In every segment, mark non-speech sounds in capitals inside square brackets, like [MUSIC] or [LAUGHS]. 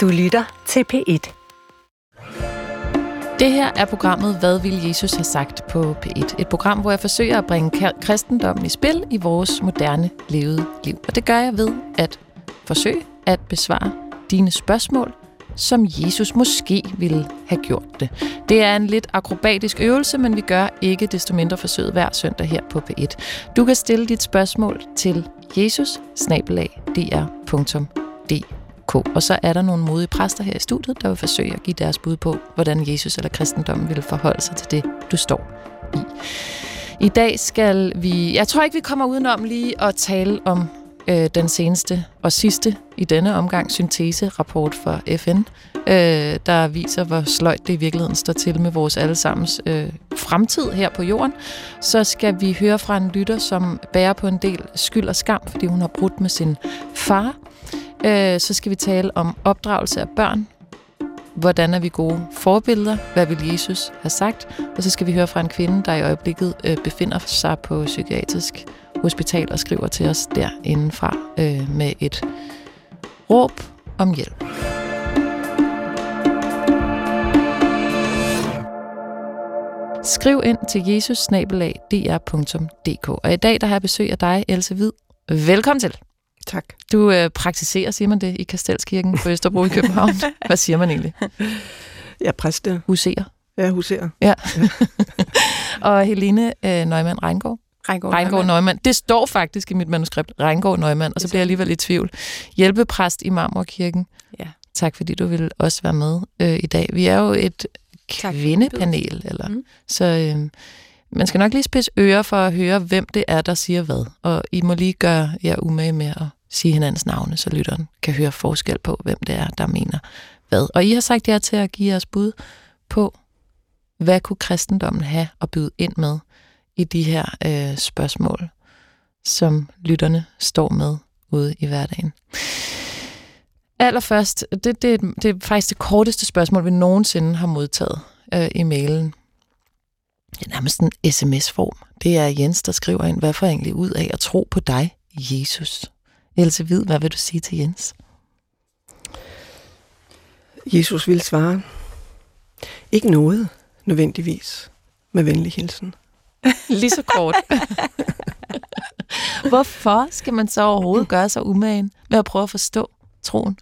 Du lytter til P1. Det her er programmet Hvad vil Jesus have sagt på P1? Et program, hvor jeg forsøger at bringe kristendommen i spil i vores moderne levede liv. Og det gør jeg ved at forsøge at besvare dine spørgsmål, som Jesus måske ville have gjort det. Det er en lidt akrobatisk øvelse, men vi gør ikke desto mindre forsøget hver søndag her på P1. Du kan stille dit spørgsmål til jesus og så er der nogle modige præster her i studiet, der vil forsøge at give deres bud på, hvordan Jesus eller kristendommen vil forholde sig til det, du står i. I dag skal vi... Jeg tror ikke, vi kommer udenom lige at tale om øh, den seneste og sidste i denne omgang syntese-rapport for FN, øh, der viser, hvor sløjt det i virkeligheden står til med vores allesammens øh, fremtid her på jorden. Så skal vi høre fra en lytter, som bærer på en del skyld og skam, fordi hun har brudt med sin far. Øh, så skal vi tale om opdragelse af børn. Hvordan er vi gode forbilleder? Hvad vil Jesus have sagt? Og så skal vi høre fra en kvinde, der i øjeblikket øh, befinder sig på psykiatrisk hospital og skriver til os derindefra øh, med et råb om hjælp. Skriv ind til jesus Og i dag der har jeg besøg af dig, Else Hvid. Velkommen til. Tak. Du øh, praktiserer, siger man det, i Kastelskirken på Østerbro i København. [LAUGHS] Hvad siger man egentlig? Jeg præster. Huserer. Ja, huserer. Ja. [LAUGHS] og Helene øh, Neumann Reingård. Reingård, Reingård Neumann. Det står faktisk i mit manuskript, Reingård Neumann, og så bliver jeg alligevel i tvivl. Hjælpepræst i Marmorkirken. Ja. Tak fordi du vil også være med øh, i dag. Vi er jo et kvindepanel, eller mm. så øh, man skal nok lige spidse ører for at høre, hvem det er, der siger hvad. Og I må lige gøre jer umage med at sige hinandens navne, så lytteren kan høre forskel på, hvem det er, der mener hvad. Og I har sagt jer til at give jeres bud på, hvad kunne kristendommen have at byde ind med i de her øh, spørgsmål, som lytterne står med ude i hverdagen. Allerførst, det, det, det er faktisk det korteste spørgsmål, vi nogensinde har modtaget øh, i mailen. Det er nærmest en sms-form. Det er Jens, der skriver ind, hvad får egentlig ud af at tro på dig, Jesus? Else Hvid, hvad vil du sige til Jens? Jesus vil svare, ikke noget nødvendigvis, med venlig hilsen. [LAUGHS] Lige så kort. [LAUGHS] Hvorfor skal man så overhovedet gøre sig umagen med at prøve at forstå troen?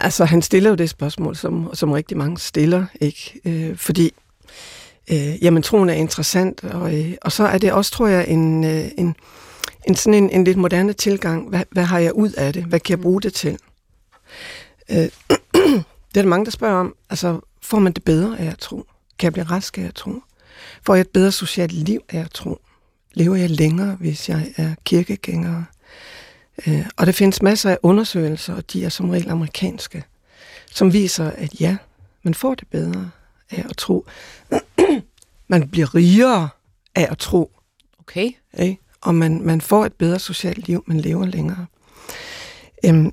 Altså, han stiller jo det spørgsmål, som, som rigtig mange stiller, ikke? Øh, fordi, øh, jamen, troen er interessant, og, øh, og så er det også, tror jeg, en, øh, en, en sådan en, en lidt moderne tilgang. Hvad, hvad har jeg ud af det? Hvad kan jeg bruge det til? Øh, [CLEARS THROAT] det er der mange, der spørger om. Altså, får man det bedre af at tro? Kan jeg blive rask af at tro? Får jeg et bedre socialt liv af at tro? Lever jeg længere, hvis jeg er kirkegænger? Øh, og der findes masser af undersøgelser, og de er som regel amerikanske, som viser, at ja, man får det bedre af at tro. [CLEARS THROAT] man bliver rigere af at tro. Okay. Ikke? Og man, man får et bedre socialt liv, man lever længere. Øhm,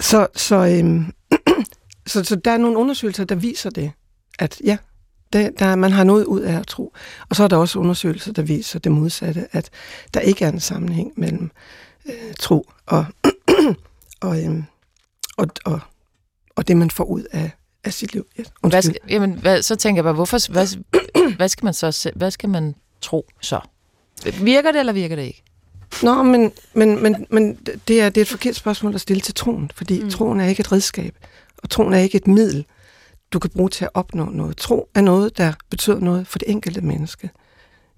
så, så, øhm, [CLEARS THROAT] så, så der er nogle undersøgelser, der viser det, at ja, det, der, man har noget ud af at tro. Og så er der også undersøgelser, der viser det modsatte, at der ikke er en sammenhæng mellem øh, tro og, [CLEARS THROAT] og, øhm, og, og, og det, man får ud af, af sit liv. Ja, hvad, skal, jamen, hvad, så tænker jeg bare, hvorfor, hvad, [CLEARS THROAT] hvad skal man så hvad skal man tro så? Virker det, eller virker det ikke? Nå, men, men, men, men det, er, det er et forkert spørgsmål at stille til troen, fordi mm. troen er ikke et redskab, og troen er ikke et middel, du kan bruge til at opnå noget. Tro er noget, der betyder noget for det enkelte menneske.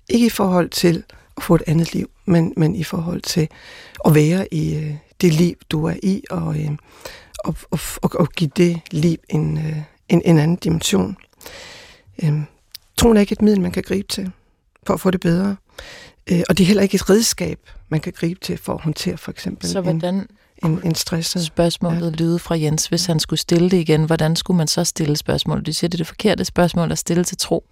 Ikke i forhold til at få et andet liv, men, men i forhold til at være i øh, det liv, du er i, og, øh, og, og, og, og give det liv en, øh, en, en anden dimension. Øh, troen er ikke et middel, man kan gribe til for at få det bedre. Øh, og det er heller ikke et redskab, man kan gribe til for at håndtere for eksempel Så hvordan en, en, en stresset... Spørgsmålet ja. lyde fra Jens, hvis han skulle stille det igen. Hvordan skulle man så stille spørgsmålet? Du siger, det er det forkerte spørgsmål at stille til tro.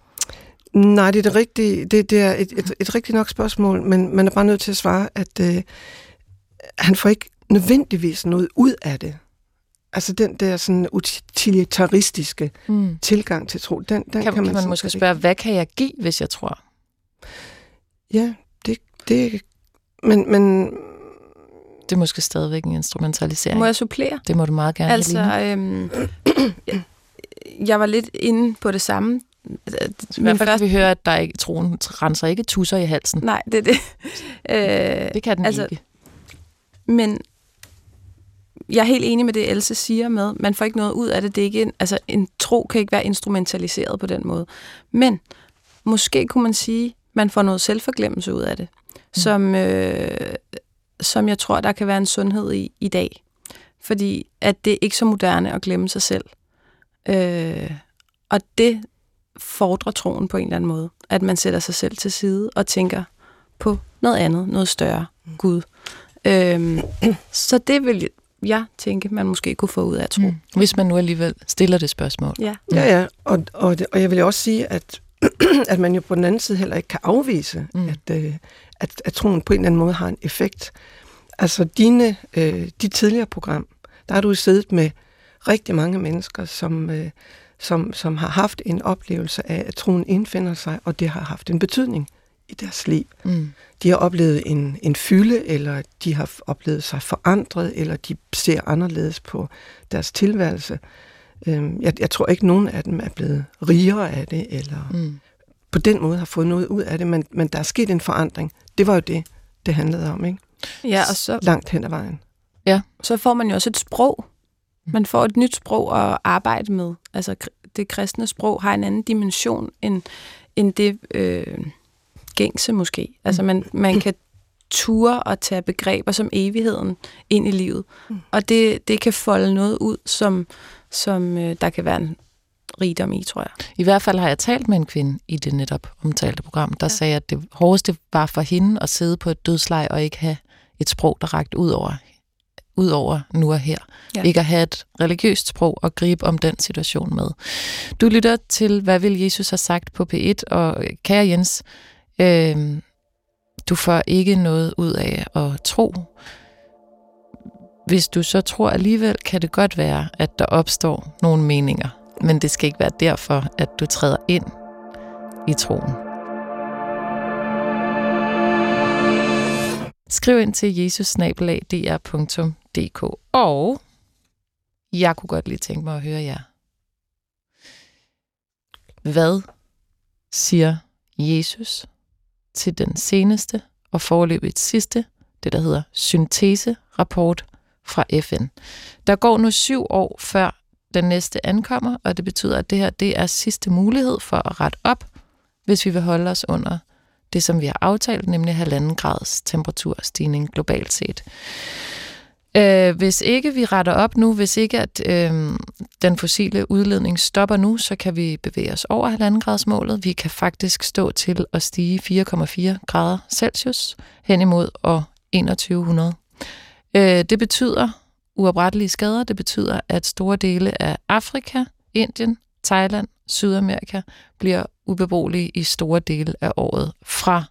Nej, det er det rigtige. Det, det er et, et, et rigtigt nok spørgsmål, men man er bare nødt til at svare, at øh, han får ikke nødvendigvis noget ud af det. Altså den der sådan utilitaristiske mm. tilgang til tro, den, den kan, kan man, kan man måske spørge, hvad kan jeg give, hvis jeg tror? Ja, det, det men, men Det er måske stadigvæk en instrumentalisering. Må jeg supplere? Det må du meget gerne, Altså, Helene. øhm, jeg var lidt inde på det samme. I hvert fald vi høre, at der ikke, troen renser ikke tusser i halsen. Nej, det er det. Øh, Det kan den altså, ikke. Men jeg er helt enig med det, Else siger med, man får ikke noget ud af det. det er ikke en, altså, en tro kan ikke være instrumentaliseret på den måde. Men måske kunne man sige, man får noget selvforglemmelse ud af det, mm. som, øh, som jeg tror, der kan være en sundhed i i dag. Fordi at det er ikke så moderne at glemme sig selv. Øh, og det fordrer troen på en eller anden måde. At man sætter sig selv til side og tænker på noget andet, noget større, Gud. Øhm, så det vil jeg tænke, man måske kunne få ud af at tro. Mm. Hvis man nu alligevel stiller det spørgsmål. Ja. Ja, ja, og, og, og jeg vil jo også sige, at, [CLEARS THROAT] at man jo på den anden side heller ikke kan afvise, Mm. at, øh, at, at troen på en eller anden måde har en effekt. Altså dine, øh, de tidligere program, der har du siddet med rigtig mange mennesker, som, øh, som, som har haft en oplevelse af, at troen indfinder sig, og det har haft en betydning i deres liv. Mm. De har oplevet en, en fylde, eller de har oplevet sig forandret, eller de ser anderledes på deres tilværelse. Øhm, jeg, jeg tror ikke, nogen af dem er blevet rigere af det, eller Mm. på den måde har fået noget ud af det, men, men der er sket en forandring. Det var jo det, det handlede om, ikke? ja, og så, Langt hen ad vejen. så får man jo også et sprog. Man får et nyt sprog at arbejde med. Altså det kristne sprog har en anden dimension end, end det øh, gængse måske. Altså man, man kan ture og tage begreber som evigheden ind i livet. Mm. Og det, det kan folde noget ud, som, som øh, der kan være en rigdom i, tror jeg. I hvert fald har jeg talt med en kvinde i det netop omtalte program, der ja. sagde, at det hårdeste var for hende at sidde på et dødsleje og ikke have et sprog, der rakte ud over, ud over nu og her. Ja. Ja. Ikke at have et religiøst sprog og gribe om den situation med. Du lytter til, hvad vil Jesus have sagt på P1, og øh, kære Jens, øh, du får ikke noget ud af at tro. Hvis du så tror alligevel, kan det godt være, at der opstår nogle meninger. Men det skal ikke være derfor, at du træder ind i troen. Skriv ind til jesusnabelag.dr.dk Og jeg kunne godt lige tænke mig at høre jer. Hvad siger Jesus til den seneste og forløbigt sidste, det der hedder synteserapport fra FN? Der går nu syv år før den næste ankommer, og det betyder, at det her det er sidste mulighed for at rette op, hvis vi vil holde os under det, som vi har aftalt, nemlig halvanden grads temperaturstigning globalt set. Øh, hvis ikke vi retter op nu, hvis ikke at øh, den fossile udledning stopper nu, så kan vi bevæge os over 1,5 gradsmålet. Vi kan faktisk stå til at stige 4,4 grader Celsius hen imod år 2100. Øh, det betyder uoprettelige skader. Det betyder, at store dele af Afrika, Indien, Thailand, Sydamerika bliver ubeboelige i store dele af året fra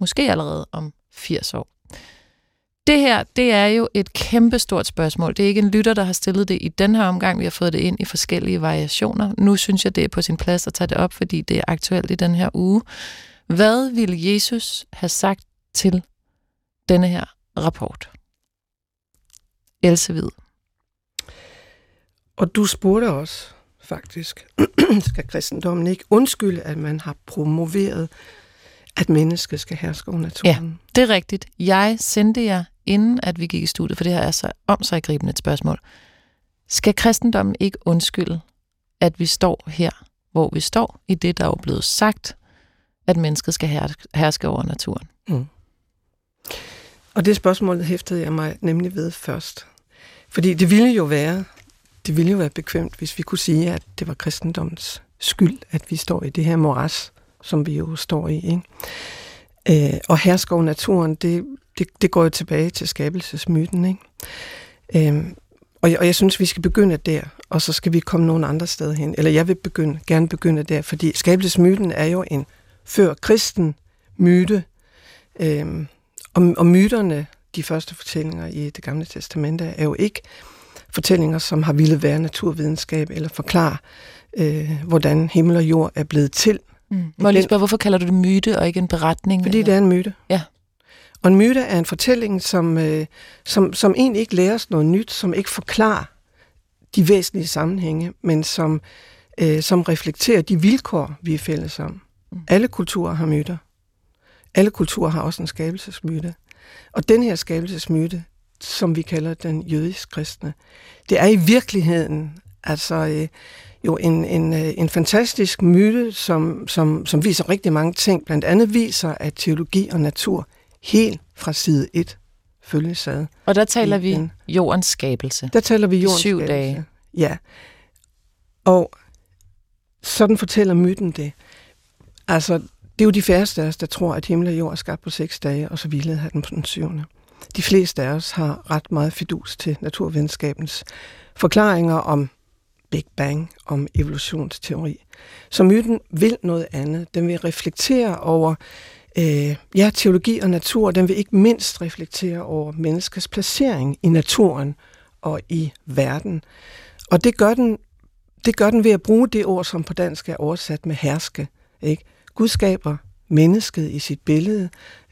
måske allerede om 80 år. Det her, det er jo et kæmpestort spørgsmål. Det er ikke en lytter, der har stillet det i den her omgang. Vi har fået det ind i forskellige variationer. Nu synes jeg, det er på sin plads at tage det op, fordi det er aktuelt i den her uge. Hvad ville Jesus have sagt til denne her rapport? Else Hvid. Og du spurgte også, faktisk, [CLEARS THROAT] skal kristendommen ikke undskylde, at man har promoveret, at mennesket skal herske over naturen? Det er rigtigt. Jeg sendte jer, inden at vi gik i studiet, for det her er så omsaggribende et spørgsmål. Skal kristendommen ikke undskylde, at vi står her, hvor vi står, i det, der er blevet sagt, at mennesket skal herske over naturen? Mm. Og det spørgsmål hæftede jeg mig nemlig ved først. Fordi det ville jo være, det ville jo være bekvemt, hvis vi kunne sige, at det var kristendommens skyld, at vi står i det her moras, som vi jo står i. Ikke? Øh, og herske over naturen, det, det, det går jo tilbage til skabelsesmyten. Ikke? Øh, og, jeg, og jeg synes, vi skal begynde der, og så skal vi komme nogle andre steder hen. Eller jeg vil begynde, gerne begynde der, fordi skabelsesmyten er jo en før kristen myte, øh, og, og myterne, de første fortællinger i det gamle testamente, er jo ikke fortællinger, som har ville være naturvidenskab, eller forklare, øh, hvordan himmel og jord er blevet til. Mm. Må jeg lige spørge, hvorfor kalder du det myte og ikke en beretning? Fordi eller? det er en myte. Ja. Og en myte er en fortælling, som, øh, som, som egentlig ikke lærer os noget nyt, som ikke forklarer de væsentlige sammenhænge, men som, øh, som reflekterer de vilkår, vi er fælles om. Mm. Alle kulturer har myter. Alle kulturer har også en skabelsesmyte. Og den her skabelsesmyte, som vi kalder den jødisk kristne, det er i virkeligheden altså øh, jo en, en, øh, en fantastisk myte, som, som, som viser rigtig mange ting. Blandt andet viser, at teologi og natur helt fra side 1 følges ad. Og der taler vi en, jordens skabelse. Der taler vi jordens Syv skabelse. dage. Ja. Og sådan fortæller myten det. Altså, det er jo de færreste af os, der tror, at himmel og jord er skabt på seks dage, og så hvilede han den på den syvende. De fleste af os har ret meget fidus til naturvidenskabens forklaringer om Big Bang, om evolutionsteori. Så myten vil noget andet. Den vil reflektere over øh, ja, teologi og natur. Den vil ikke mindst reflektere over menneskets placering i naturen og i verden. Og det gør den, det gør den ved at bruge det ord, som på dansk er oversat med herske. Ikke? Gud skaber mennesket i sit billede,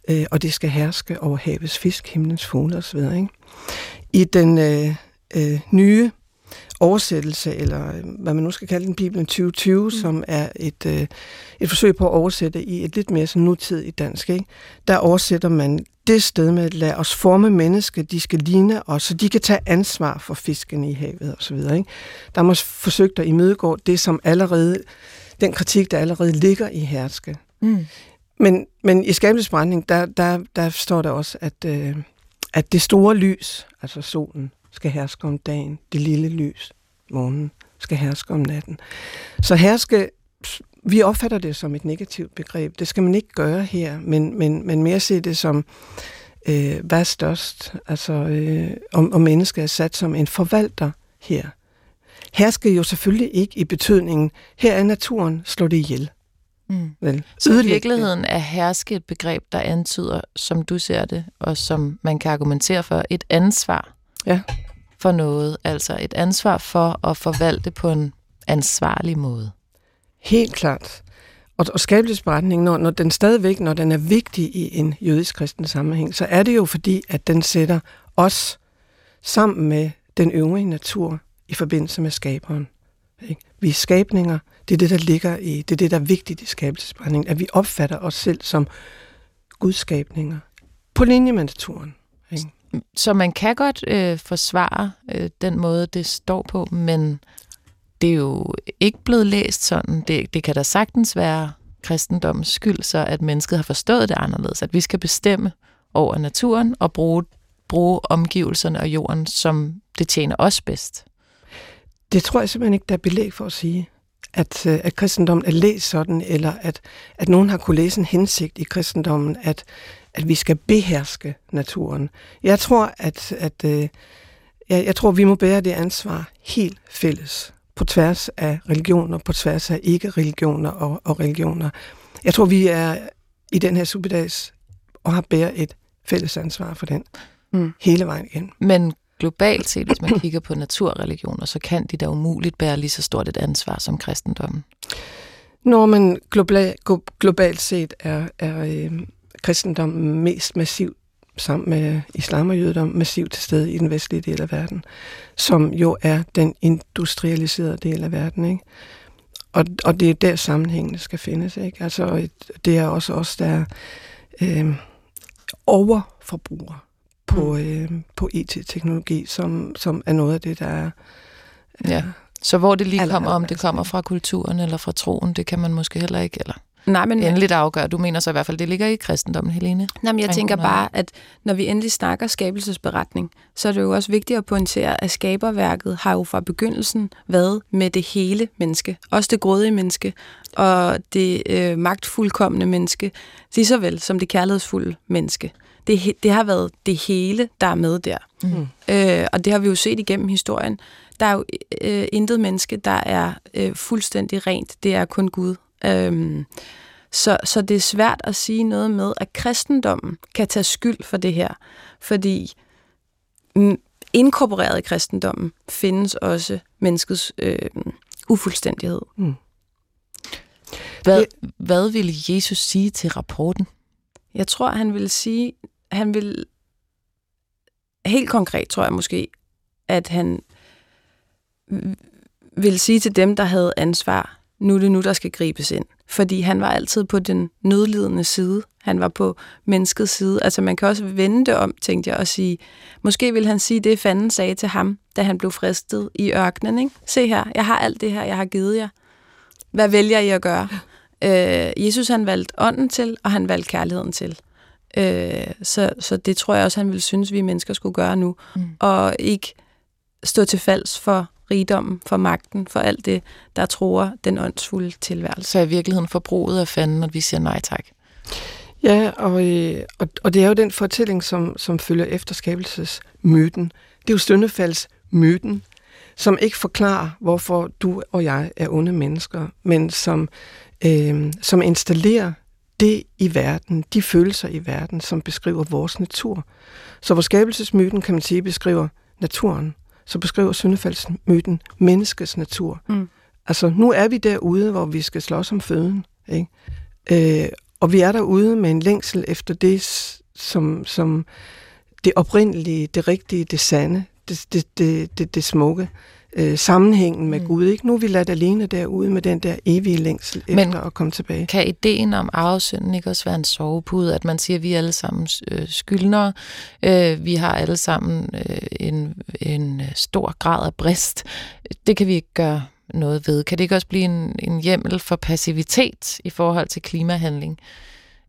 øh, og det skal herske over havets fisk, himlens fugle osv. Ikke? I den øh, øh, nye oversættelse, eller øh, hvad man nu skal kalde den, Bibelen 2020, mm. som er et, øh, et forsøg på at oversætte i et lidt mere sådan nutidigt dansk. Ikke? Der oversætter man det sted med at lade os forme mennesker, de skal ligne os, så de kan tage ansvar for fisken i havet osv. Ikke? Der er man forsøgt at imødegå det, som allerede, den kritik, der allerede ligger i herske. Mm. Men, men i skabelsesbrænding, der, der, der står der også, at, øh, at det store lys, altså solen, skal herske om dagen. Det lille lys, månen, skal herske om natten. Så herske, vi opfatter det som et negativt begreb. Det skal man ikke gøre her, men, men, men mere se det som, øh, hvad er størst? Altså, øh, om, om mennesket er sat som en forvalter her. Herske jo selvfølgelig ikke i betydningen, her er naturen, slå det ihjel. Mm. Vel, så i virkeligheden er herske et begreb, der antyder, som du ser det, og som man kan argumentere for, et ansvar ja for noget. Altså et ansvar for at forvalte på en ansvarlig måde. Helt klart. Og, og skabelsesberetningen, når, når den stadigvæk, når den er vigtig i en jødisk kristen sammenhæng, så er det jo fordi, at den sætter os sammen med den øvrige natur i forbindelse med skaberen. Ikke? Vi er skabninger, det er det, der ligger i, det er det, der er vigtigt i skabelsesberetningen, at vi opfatter os selv som gudskabninger på linje med naturen. Ikke? Så man kan godt øh, forsvare øh, den måde, det står på, men det er jo ikke blevet læst sådan. Det, det kan da sagtens være kristendommens skyld, så at mennesket har forstået det anderledes, at vi skal bestemme over naturen og bruge, bruge omgivelserne og jorden, som det tjener os bedst. Det tror jeg simpelthen ikke, der er belæg for at sige, at, øh, at kristendommen er læst sådan, eller at, at nogen har kunne læse en hensigt i kristendommen, at, at vi skal beherske naturen. Jeg tror, at, at øh, jeg, jeg tror, vi må bære det ansvar helt fælles, på tværs af religioner, på tværs af ikke-religioner og, og religioner. Jeg tror, vi er i den her superdags og har bæret et fælles ansvar for den mm. hele vejen igen. Men globalt set, hvis man [CLEARS THROAT] kigger på naturreligioner, så kan de da umuligt bære lige så stort et ansvar som kristendommen. Når man global, globalt set er, er øh, kristendommen mest massivt sammen med islam og jødedom massivt til stede i den vestlige del af verden, som jo er den industrialiserede del af verden. Ikke? Og, og det er der sammenhængene skal findes. Ikke? Altså, det er også os, der er øh, overforbrugere på, øh, på IT-teknologi, som, som er noget af det, der er... Ja. Så hvor det lige kommer, om det kommer fra kulturen eller fra troen, det kan man måske heller ikke, eller Nej, men, endeligt afgøre. Du mener så i hvert fald, det ligger i kristendommen, Helene? Nej, men jeg tænker bare, at når vi endelig snakker skabelsesberetning, så er det jo også vigtigt at pointere, at skaberværket har jo fra begyndelsen været med det hele menneske. Også det grådige menneske og det øh, magtfuldkommende menneske, lige så vel som det kærlighedsfulde menneske det, det har været det hele, der er med der. Mm. Øh, og det har vi jo set igennem historien. Der er jo øh, intet menneske, der er øh, fuldstændig rent. Det er kun Gud. Øh, så, så det er svært at sige noget med, at kristendommen kan tage skyld for det her. Fordi inkorporeret i kristendommen findes også menneskets øh, ufuldstændighed. Mm. Hvad, hvad ville Jesus sige til rapporten? Jeg tror, han ville sige, han vil helt konkret, tror jeg måske, at han vil sige til dem, der havde ansvar, nu er det nu, der skal gribes ind. Fordi han var altid på den nødlidende side. Han var på menneskets side. Altså man kan også vende det om, tænkte jeg, og sige, måske vil han sige det, fanden sagde til ham, da han blev fristet i ørkenen. Ikke? Se her, jeg har alt det her, jeg har givet jer. Hvad vælger I at gøre? Øh, Jesus han valgte ånden til, og han valgte kærligheden til. Øh, så, så det tror jeg også, han ville synes, vi mennesker skulle gøre nu. Mm. Og ikke stå til falds for rigdommen, for magten, for alt det, der tror den åndsfulde tilværelse. Så er i virkeligheden forbruget af fanden, når vi siger nej tak. Ja, og, øh, og, og det er jo den fortælling, som, som følger efterskabelsesmyten. Det er jo støndefaldsmyten, som ikke forklarer, hvorfor du og jeg er onde mennesker, men som, øh, som installerer det i verden, de følelser i verden, som beskriver vores natur. Så vores skabelsesmyten, kan man sige, beskriver naturen så beskriver syndefaldsmyten menneskets natur. Mm. Altså, nu er vi derude, hvor vi skal slås om føden. Ikke? Øh, og vi er derude med en længsel efter det, som, som det oprindelige, det rigtige, det sande, det, det, det, det, det smukke øh, sammenhængen med mm. Gud. Ikke? Nu er vi ladt alene derude med den der evige længsel Men efter at komme tilbage. kan ideen om arvesynden ikke også være en sovepude, at man siger, at vi er alle sammen øh, skyldnere, øh, vi har alle sammen øh, en, en stor grad af brist. Det kan vi ikke gøre noget ved. Kan det ikke også blive en, en hjemmel for passivitet i forhold til klimahandling?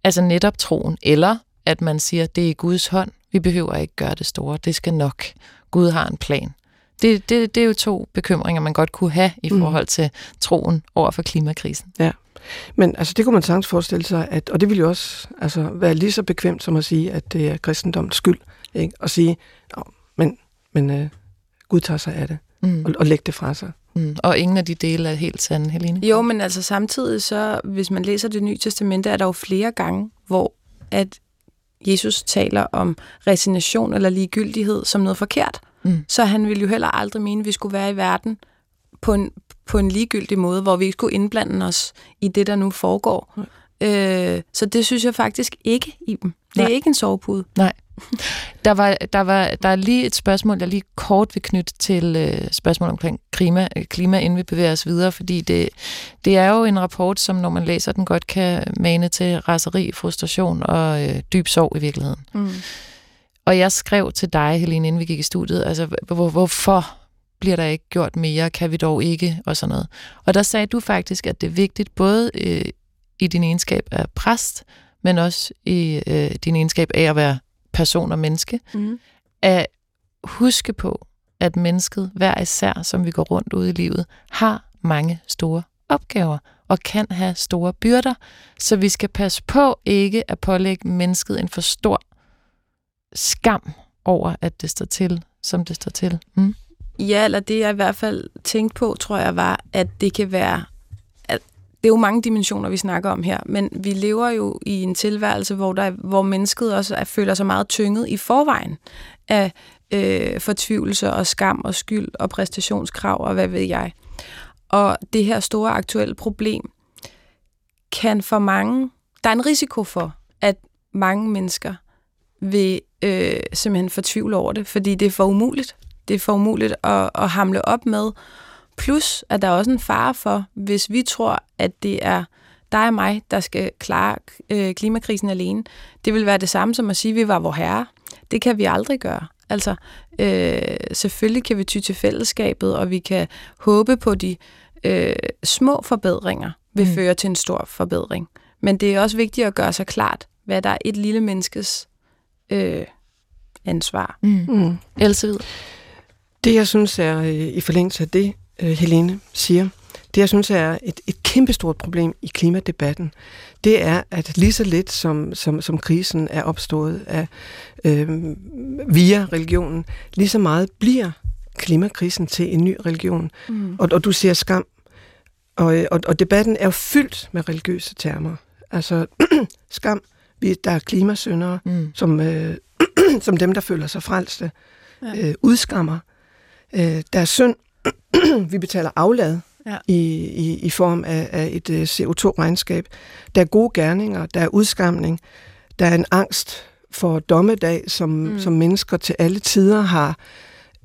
Altså netop troen, eller at man siger, at det er i Guds hånd, vi behøver ikke gøre det store, det skal nok. Gud har en plan. Det, det, det er jo to bekymringer, man godt kunne have i mm. forhold til troen over for klimakrisen. Ja, men altså, det kunne man sagtens forestille sig, at, og det ville jo også altså, være lige så bekvemt som at sige, at det er kristendoms skyld. Ikke? Og sige, men, men uh, Gud tager sig af det, mm. og, og lægge det fra sig. Mm. Og ingen af de dele er helt sande, Helene? Jo, men altså samtidig så, hvis man læser det nye testamente, er der jo flere gange, hvor at Jesus taler om resignation eller ligegyldighed som noget forkert. Mm. Så han ville jo heller aldrig mene, at vi skulle være i verden på en, på en ligegyldig måde, hvor vi ikke skulle indblande os i det, der nu foregår. Mm. Øh, så det synes jeg faktisk ikke i dem. Det Nej. er ikke en sovepude. Nej. Der, var, der, var, der er lige et spørgsmål, jeg lige kort vil knytte til øh, spørgsmål omkring klima, klima, inden vi bevæger os videre, fordi det, det er jo en rapport, som når man læser den, godt kan mane til raseri, frustration og øh, dyb sorg i virkeligheden. Mm. Og jeg skrev til dig, Helene, inden vi gik i studiet, altså, hvor, hvorfor bliver der ikke gjort mere, kan vi dog ikke, og sådan noget. Og der sagde du faktisk, at det er vigtigt, både øh, i din egenskab af præst, men også i øh, din egenskab af at være person og menneske, mm. at huske på, at mennesket hver især, som vi går rundt ud i livet, har mange store opgaver og kan have store byrder, så vi skal passe på ikke at pålægge mennesket en for stor skam over, at det står til, som det står til. Mm. Ja, eller det jeg i hvert fald tænkte på, tror jeg var, at det kan være, at det er jo mange dimensioner, vi snakker om her, men vi lever jo i en tilværelse, hvor, der, hvor mennesket også er, føler sig meget tynget i forvejen af øh, fortvivlelse og skam og skyld og præstationskrav og hvad ved jeg. Og det her store aktuelle problem kan for mange, der er en risiko for, at mange mennesker vil øh, simpelthen fortvivle over det, fordi det er for umuligt. Det er for umuligt at, at hamle op med. Plus, at der er også en fare for, hvis vi tror, at det er dig og mig, der skal klare øh, klimakrisen alene. Det vil være det samme som at sige, at vi var vor herre. Det kan vi aldrig gøre. Altså, øh, selvfølgelig kan vi ty til fællesskabet, og vi kan håbe på de øh, små forbedringer vil mm. føre til en stor forbedring. Men det er også vigtigt at gøre sig klart, hvad der er et lille menneskes øh, ansvar. Mm. Mm. Else Det, jeg synes er øh, i forlængelse af det, øh, Helene siger, det, jeg synes er et, et kæmpestort problem i klimadebatten, det er, at lige så lidt som, som, som krisen er opstået af, øh, via religionen, lige så meget bliver klimakrisen til en ny religion. Mm. Og, og du siger skam, og, og, og debatten er jo fyldt med religiøse termer. Altså [CLEARS THROAT] skam, vi, der er klimasyndere, mm. som, øh, [CLEARS THROAT] som dem, der føler sig frelste, ja. øh, udskammer. Øh, der er synd, [CLEARS THROAT] vi betaler aflad ja. i, i, i form af, af et øh, CO2-regnskab. Der er gode gerninger, der er udskamning, der er en angst for dommedag, som, mm. som mennesker til alle tider har,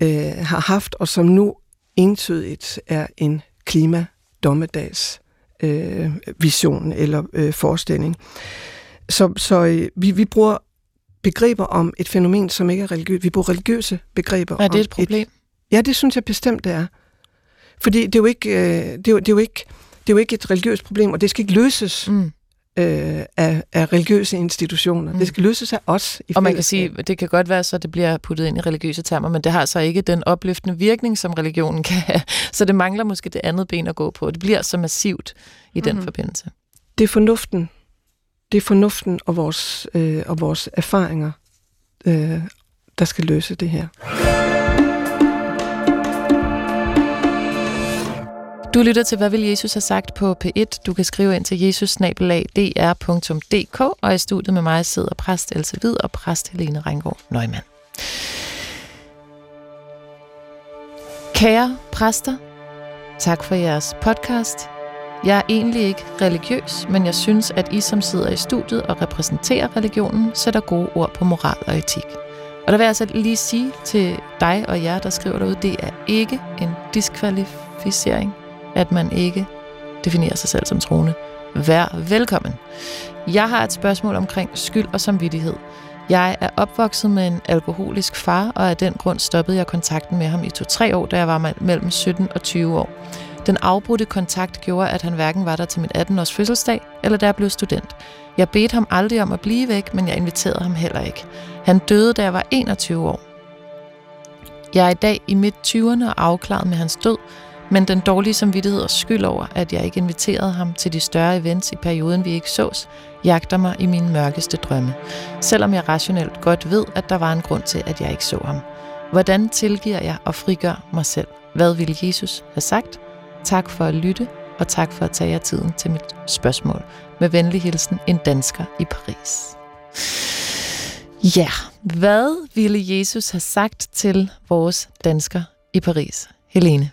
øh, har haft, og som nu entydigt er en klimadommedags øh, vision eller øh, forestilling. Så, så øh, vi, vi bruger begreber om et fænomen, som ikke er religiøst. Vi bruger religiøse begreber. Er det et problem? Et, ja, det synes jeg bestemt, det er. Fordi det er jo ikke, øh, det er jo, det er jo ikke, det er jo ikke et religiøst problem, og det skal ikke løses mm. øh, af, af religiøse institutioner. Mm. Det skal løses af os. I og man kan sige, det kan godt være, så det bliver puttet ind i religiøse termer, men det har så ikke den opløftende virkning, som religionen kan have. [LAUGHS] Så det mangler måske det andet ben at gå på. Det bliver så massivt i den mm. forbindelse. Det er fornuften. Det er fornuften og vores, øh, og vores erfaringer, øh, der skal løse det her. Du lytter til, hvad vil Jesus have sagt på P1. Du kan skrive ind til jesusnabelag.dr.dk, og i studiet med mig sidder præst Else Hvid og præst Helene Rengård Nøgman. Kære præster, tak for jeres podcast. Jeg er egentlig ikke religiøs, men jeg synes, at I, som sidder i studiet og repræsenterer religionen, sætter gode ord på moral og etik. Og der vil jeg altså lige sige til dig og jer, der skriver derude, det er ikke en diskvalificering at man ikke definerer sig selv som troende. Vær velkommen. Jeg har et spørgsmål omkring skyld og samvittighed. Jeg er opvokset med en alkoholisk far, og af den grund stoppede jeg kontakten med ham i to-tre år, da jeg var mellem 17 og 20 år. Den afbrudte kontakt gjorde, at han hverken var der til min 18-års fødselsdag, eller da jeg blev student. Jeg bedte ham aldrig om at blive væk, men jeg inviterede ham heller ikke. Han døde, da jeg var 21 år. Jeg er i dag i midt 20'erne og afklaret med hans død, men den dårlige samvittighed og skyld over, at jeg ikke inviterede ham til de større events i perioden, vi ikke sås, jagter mig i mine mørkeste drømme. Selvom jeg rationelt godt ved, at der var en grund til, at jeg ikke så ham. Hvordan tilgiver jeg og frigør mig selv? Hvad ville Jesus have sagt? Tak for at lytte, og tak for at tage jer tiden til mit spørgsmål. Med venlig hilsen, en dansker i Paris. Ja, hvad ville Jesus have sagt til vores dansker i Paris? Helene.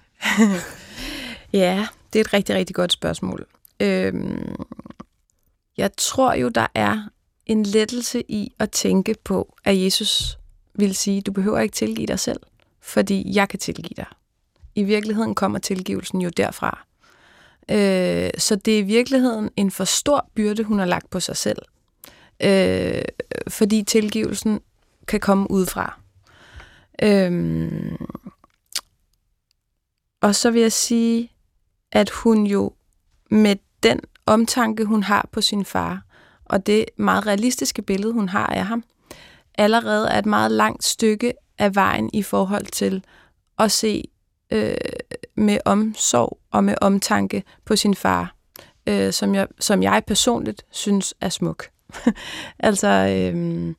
[LAUGHS] ja, det er et rigtig, rigtig godt spørgsmål. Øhm, jeg tror jo, der er en lettelse i at tænke på, at Jesus vil sige, du behøver ikke tilgive dig selv, fordi jeg kan tilgive dig. I virkeligheden kommer tilgivelsen jo derfra. Øh, så det er i virkeligheden en for stor byrde, hun har lagt på sig selv. Øh, fordi tilgivelsen kan komme udefra. Øh, og så vil jeg sige, at hun jo med den omtanke, hun har på sin far, og det meget realistiske billede, hun har af ham, allerede er et meget langt stykke af vejen i forhold til at se øh, med omsorg og med omtanke på sin far, øh, som, jeg, som jeg personligt synes er smuk. [LAUGHS] altså, øh,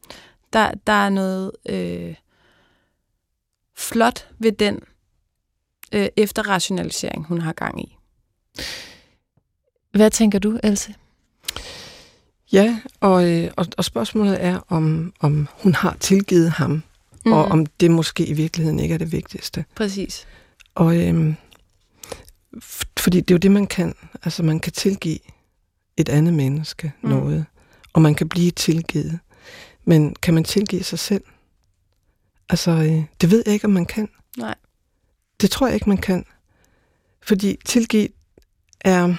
der, der er noget øh, flot ved den øh, efterrationalisering, hun har gang i. Hvad tænker du, Else? Ja, og, øh, og, og spørgsmålet er, om, om hun har tilgivet ham, mm. og om det måske i virkeligheden ikke er det vigtigste. Præcis. Og øh, fordi det er jo det, man kan. Altså, man kan tilgive et andet menneske mm. noget, og man kan blive tilgivet. Men kan man tilgive sig selv? Altså, øh, det ved jeg ikke, om man kan. Nej. Det tror jeg ikke, man kan. Fordi tilgive er...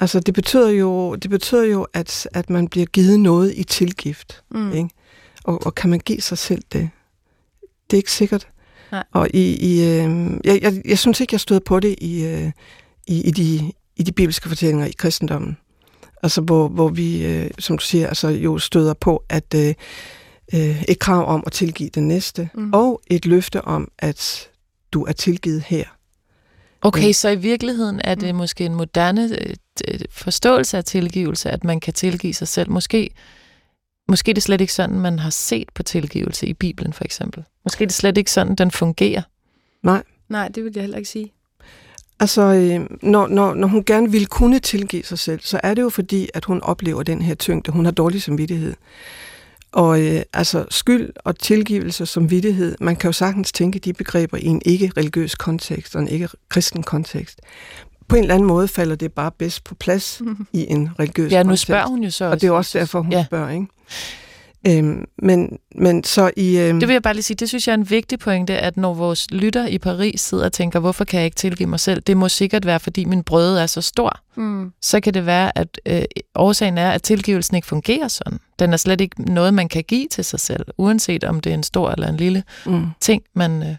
Altså, det betyder jo, det betyder jo at, at man bliver givet noget i tilgift. Mm. Ikke? Og, og kan man give sig selv det? Det er ikke sikkert. Nej. Og i, i, øh, jeg, jeg, jeg synes ikke, jeg stod på det i, øh, i, i, de, i de bibelske fortællinger i kristendommen. Altså, hvor, hvor vi, øh, som du siger, altså, jo støder på, at øh, øh, et krav om at tilgive den næste, mm. og et løfte om, at du er tilgivet her. Okay, så i virkeligheden er det mm. måske en moderne øh, forståelse af tilgivelse, at man kan tilgive sig selv. Måske, måske er det slet ikke sådan, man har set på tilgivelse i Bibelen for eksempel. Måske er det slet ikke sådan, den fungerer. Nej. Nej, det vil jeg heller ikke sige. Altså, øh, når, når, når hun gerne vil kunne tilgive sig selv, så er det jo fordi, at hun oplever den her tyngde. Hun har dårlig samvittighed. Og øh, altså skyld og tilgivelse som vidtighed, man kan jo sagtens tænke de begreber i en ikke-religiøs kontekst og en ikke-kristen kontekst. På en eller anden måde falder det bare bedst på plads mm-hmm. i en religiøs Ja, nu kontekst. spørger hun jo så Og det er også derfor, hun ja. spørger, ikke? Øhm, men, men så i... Øhm, Det vil jeg bare lige sige, det synes jeg er en vigtig pointe, at når vores lytter i Paris sidder og tænker, hvorfor kan jeg ikke tilgive mig selv? Det må sikkert være, fordi min brøde er så stor. Mm. Så kan det være, at øh, årsagen er, at tilgivelsen ikke fungerer sådan. Den er slet ikke noget, man kan give til sig selv, uanset om det er en stor eller en lille mm. ting. Man, øh,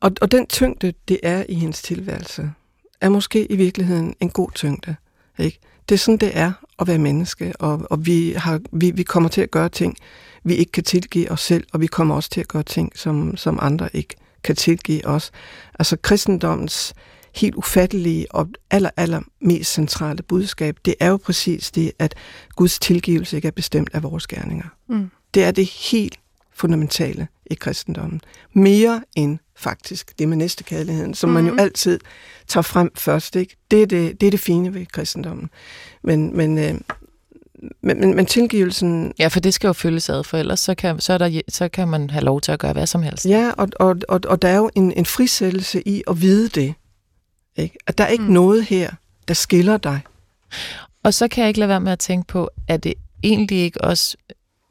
og, og den tyngde, det er i hendes tilværelse, er måske i virkeligheden en god tyngde. Ikke? Det er sådan, det er at være menneske, og, og vi, har, vi, vi kommer til at gøre ting, vi ikke kan tilgive os selv, og vi kommer også til at gøre ting, som, som andre ikke kan tilgive os. Altså kristendommens helt ufattelige og aller, aller mest centrale budskab, det er jo præcis det, at Guds tilgivelse ikke er bestemt af vores gerninger. Mm. Det er det helt fundamentale i kristendommen. Mere end faktisk det med næstekærligheden, som mm. man jo altid tager frem først. Ikke? Det, er det, det er det fine ved kristendommen. Men, men, øh, men, men, men tilgivelsen... ja, for det skal jo følges ad, for ellers så kan, så, er der, så kan man have lov til at gøre hvad som helst. Ja, og, og, og, og der er jo en, en frisættelse i at vide det. Ikke? At der er ikke mm. noget her, der skiller dig. Og så kan jeg ikke lade være med at tænke på, at det egentlig ikke også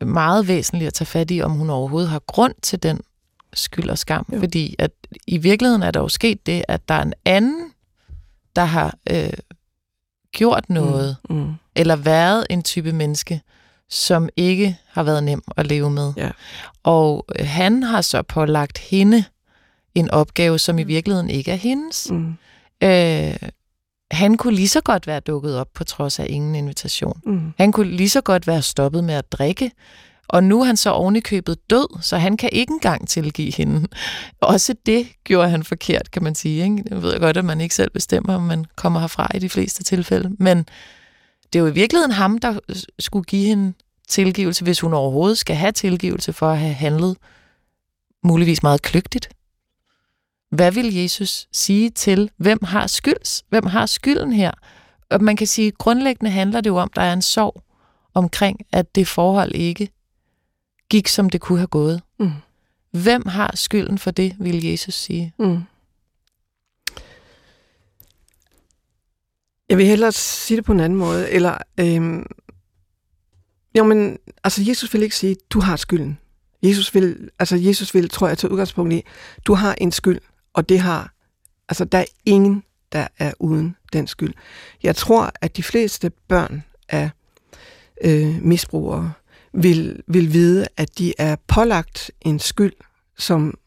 meget væsentligt at tage fat i, om hun overhovedet har grund til den skyld og skam. Jo. Fordi at i virkeligheden er der jo sket det, at der er en anden, der har øh, gjort noget, Mm. Mm. eller været en type menneske, som ikke har været nem at leve med. Ja. Og øh, han har så pålagt hende en opgave, som i virkeligheden ikke er hendes. Mm. Øh, han kunne lige så godt være dukket op på trods af ingen invitation. Mm. Han kunne lige så godt være stoppet med at drikke, og nu er han så ovenikøbet død, så han kan ikke engang tilgive hende. Også det gjorde han forkert, kan man sige. Ikke? Jeg ved godt, at man ikke selv bestemmer, om man kommer herfra i de fleste tilfælde. Men det er jo i virkeligheden ham, der skulle give hende tilgivelse, hvis hun overhovedet skal have tilgivelse for at have handlet muligvis meget kløgtigt. Hvad vil Jesus sige til, hvem har skylds? Hvem har skylden her? Og man kan sige, at grundlæggende handler det jo om, at der er en sorg omkring, at det forhold ikke gik, som det kunne have gået. Mm. Hvem har skylden for det, vil Jesus sige? Mm. Jeg vil hellere sige det på en anden måde. Eller, øhm, jo, men altså, Jesus vil ikke sige, du har skylden. Jesus vil, altså Jesus vil, tror jeg, tage udgangspunkt i, du har en skyld, og det har, altså der er ingen, der er uden den skyld. Jeg tror, at de fleste børn af øh, misbrugere vil, vil vide, at de er pålagt en skyld, som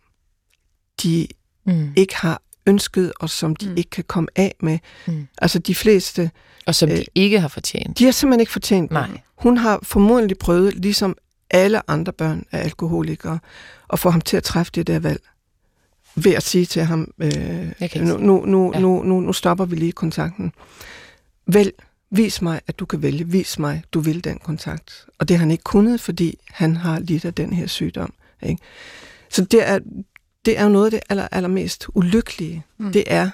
de Mm. ikke har ønsket, og som de Mm. ikke kan komme af med. Mm. Altså de fleste, Og som de Øh, ikke har fortjent. de har simpelthen ikke fortjent. Nej. Hun har formodentlig prøvet, ligesom alle andre børn af alkoholikere, at få ham til at træffe det der valg. Ved at sige til ham, øh, nu, nu, nu, ja. nu, nu, nu stopper vi lige kontakten. Vælg, vis mig, at du kan vælge. Vis mig, du vil den kontakt. Og det har han ikke kunnet, fordi han har lidt af den her sygdom. Ikke? Så det er, det er jo noget af det aller, allermest ulykkelige. Mm. Det er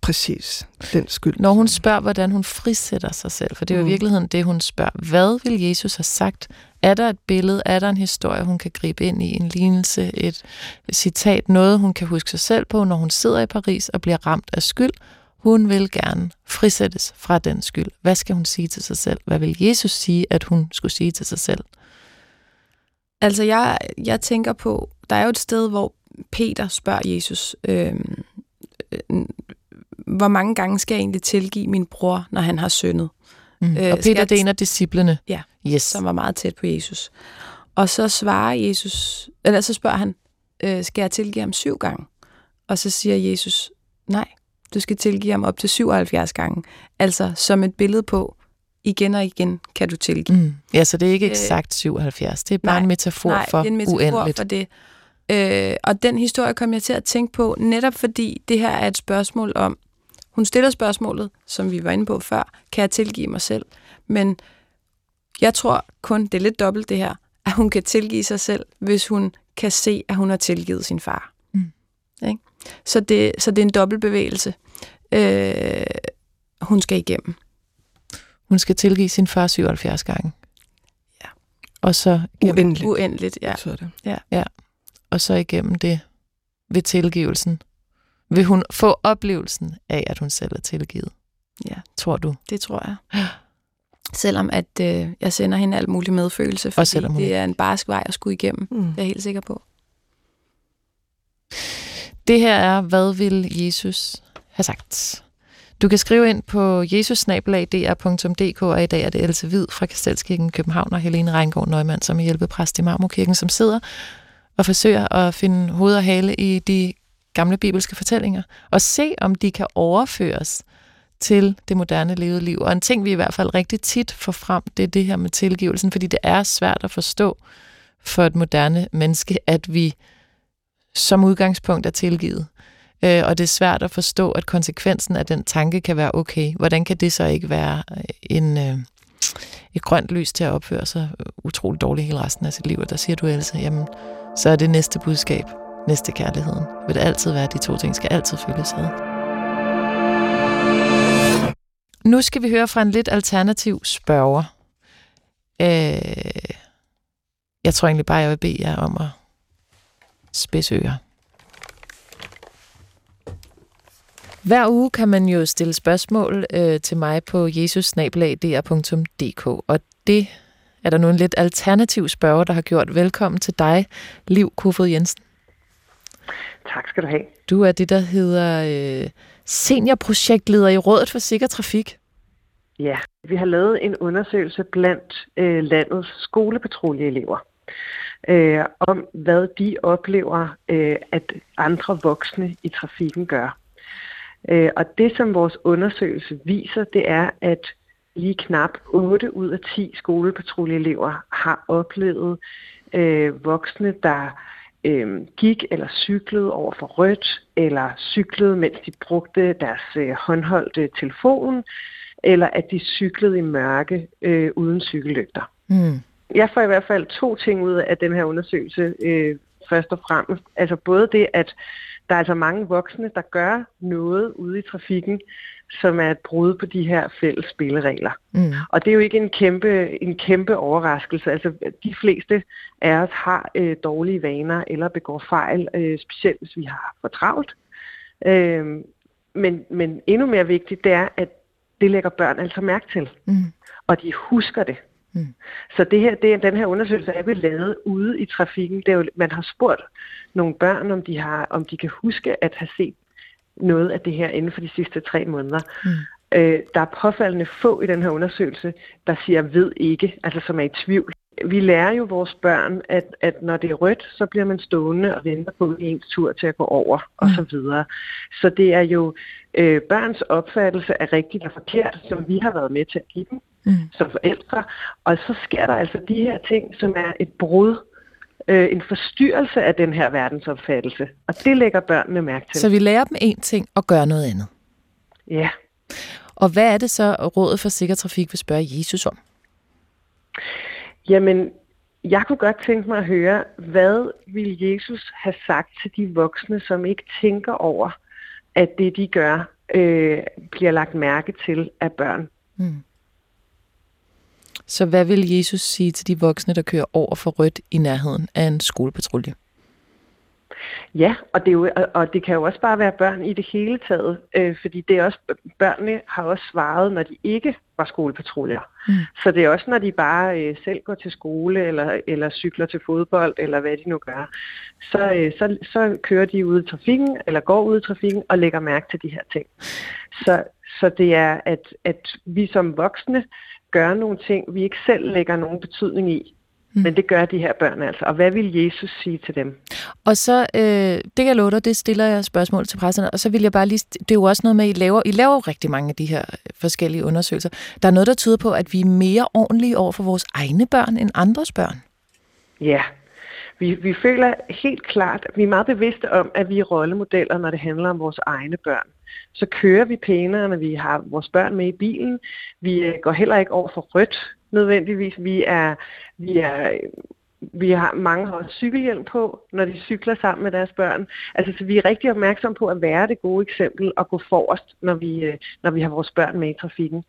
præcis den skyld. Når hun spørger, hvordan hun frisætter sig selv, for det er jo i Mm. virkeligheden det, hun spørger. Hvad vil Jesus have sagt? Er der et billede? Er der en historie, hun kan gribe ind i? En lignelse? Et citat? Noget, hun kan huske sig selv på, når hun sidder i Paris og bliver ramt af skyld? Hun vil gerne frisættes fra den skyld. Hvad skal hun sige til sig selv? Hvad vil Jesus sige, at hun skulle sige til sig selv? Altså, jeg, jeg tænker på, der er jo et sted, hvor Peter spørger Jesus, øh, øh, hvor mange gange skal jeg egentlig tilgive min bror, når han har syndet? Mm. Øh, og Peter, jeg det er en af disciplene. Ja. Yes. som var meget tæt på Jesus. Og så svarer Jesus, eller så spørger han, øh, skal jeg tilgive ham syv gange? Og så siger Jesus, nej, du skal tilgive ham op til 77 gange. Altså som et billede på, igen og igen kan du tilgive. Mm. Ja, så det er ikke Øh, eksakt 77. Det er bare nej, en metafor nej, for det er en metafor uendeligt. for det. Øh, og den historie kom jeg til at tænke på, netop fordi det her er et spørgsmål om, hun stiller spørgsmålet, som vi var inde på før, kan jeg tilgive mig selv? Men jeg tror kun, det er lidt dobbelt det her, at hun kan tilgive sig selv, hvis hun kan se, at hun har tilgivet sin far. Mm. Ikke? Så, det, så det er en dobbelt bevægelse, øh, hun skal igennem. Hun skal tilgive sin far 77 gange. Ja. Og så gennem, Uendeligt. Uendeligt, ja. betyder det. og så igennem det ved tilgivelsen. Vil hun få oplevelsen af, at hun selv er tilgivet? Ja. Tror du? Det tror jeg. Selvom at øh, jeg sender hende alt muligt medfølelse, fordi selvom hun det er en barsk vej at skulle igennem. Mm. Det er jeg helt sikker på. Det her er, hvad vil Jesus have sagt? Du kan skrive ind på jesusnabelag.dr.dk, og i dag er det Else Hvid fra Kastelskirken København og Helene Reingård Nøgman, som er hjælpepræst i Marmorkirken, som sidder og forsøger at finde hoved og hale i de gamle bibelske fortællinger, og se, om de kan overføres til det moderne levede liv. Og en ting, vi i hvert fald rigtig tit får frem, det er det her med tilgivelsen, fordi det er svært at forstå for et moderne menneske, at vi som udgangspunkt er tilgivet. Øh, og det er svært at forstå, at konsekvensen af den tanke kan være okay. Hvordan kan det så ikke være øh, en, øh, et grønt lys til at opføre sig utroligt dårligt hele resten af sit liv? Og der siger du, Else, jamen, så er det næste budskab, næste kærligheden. Vil det altid være, de to ting skal altid følges ad. Nu skal vi høre fra en lidt alternativ spørger. Øh, jeg tror egentlig bare, jeg vil bede jer om at spidse ører. Hver uge kan man jo stille spørgsmål øh, til mig på jesusnabelag.dr.dk, og det er der nu en lidt alternativ spørger, der har gjort. Velkommen til dig, Liv Kofod Jensen. Tak skal du have. Du er det, der hedder øh, seniorprojektleder i Rådet for Sikker Trafik. Ja, vi har lavet en undersøgelse blandt øh, landets skolepatruljeelever øh, om, hvad de oplever, øh, at andre voksne i trafikken gør. Øh, og det, som vores undersøgelse viser, det er, at lige knap 8 ud af 10 skolepatruljeelever har oplevet øh, voksne, der øh, gik eller cyklede over for rødt, eller cyklede, mens de brugte deres øh, håndholdte telefon, eller at de cyklede i mørke øh, uden cykellygter. Mm. Jeg får i hvert fald to ting ud af den her undersøgelse, øh, først og fremmest. Altså både det, at der er altså mange voksne, der gør noget ude i trafikken, som er et brud på de her fælles spilleregler. Mm. Og det er jo ikke en kæmpe, en kæmpe overraskelse. Altså, de fleste af os har øh, dårlige vaner eller begår fejl, øh, specielt hvis vi har for travlt. Øh, men, men endnu mere vigtigt, det er, at det lægger børn altså mærke til, Mm. og de husker det. Mm. Så det her, det, den her undersøgelse er blevet lavet ude i trafikken. Det er jo, man har spurgt nogle børn, om de, har, om de kan huske at have set noget af det her inden for de sidste tre måneder. Mm. Øh, der er påfaldende få i den her undersøgelse, der siger ved ikke, altså som er i tvivl. Vi lærer jo vores børn, at, at når det er rødt, så bliver man stående og venter på ens tur til at gå over, og så videre. Så det er jo øh, børns opfattelse af rigtigt og forkert, som vi har været med til at give dem Mm. som forældre. Og så sker der altså de her ting, som er et brud, øh, en forstyrrelse af den her verdensopfattelse. Og det lægger børnene mærke til. Så vi lærer dem en ting og gør noget andet. Ja. Og hvad er det så, Rådet for Sikker Trafik vil spørge Jesus om? Jamen, jeg kunne godt tænke mig at høre, hvad vil Jesus have sagt til de voksne, som ikke tænker over, at det de gør, øh, bliver lagt mærke til af børn. Mm. Så hvad vil Jesus sige til de voksne, der kører over for rødt i nærheden af en skolepatrulje? Ja, og det, er jo, og- det kan jo også bare være børn i det hele taget, øh, fordi det er også, børnene har også svaret, når de ikke var skolepatruljer. Mm. Så det er også, når de bare øh, selv går til skole, eller, eller cykler til fodbold, eller hvad de nu gør. Så, øh, så, så kører de ud i trafikken, eller går ud i trafikken, og lægger mærke til de her ting. Så, så det er, at, at vi som voksne gør nogle ting, vi ikke selv lægger nogen betydning i. Mm. Men det gør de her børn altså. Og hvad vil Jesus sige til dem? Og så, øh, det kan jeg love dig, det stiller jeg spørgsmål til præsterne. Og så vil jeg bare lige, det er jo også noget med, at I laver, I laver rigtig mange af de her forskellige undersøgelser. Der er noget, der tyder på, at vi er mere ordentlige over for vores egne børn end andres børn. Ja, vi, vi føler helt klart, at vi er meget bevidste om, at vi er rollemodeller, når det handler om vores egne børn. Så kører vi pænere, når vi har vores børn med i bilen. Vi øh, går heller ikke over for rødt nødvendigvis. Vi er, vi er vi har mange har også cykelhjelm på, når de cykler sammen med deres børn. Altså, så vi er rigtig opmærksomme på at være det gode eksempel og gå forrest, når vi, øh, når vi har vores børn med i trafikken.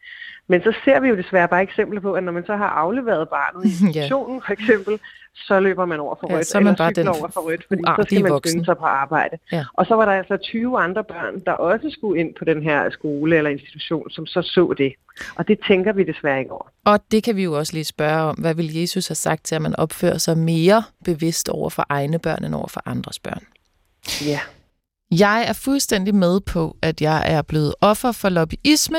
Men så ser vi jo desværre bare eksempler på, at når man så har afleveret barnet i [LAUGHS] Ja. institutionen for eksempel, så løber man over for rødt, ja, så er man bare den over for rødt, fordi så skal man skynde sig på arbejde. Ja. Og så var der altså 20 andre børn, der også skulle ind på den her skole eller institution, som så så det. Og det tænker vi desværre ikke over. Og det kan vi jo også lige spørge om. Hvad vil Jesus have sagt til, at man opfører sig mere bevidst over for egne børn end over for andres børn? Ja. Jeg er fuldstændig med på, at jeg er blevet offer for lobbyisme,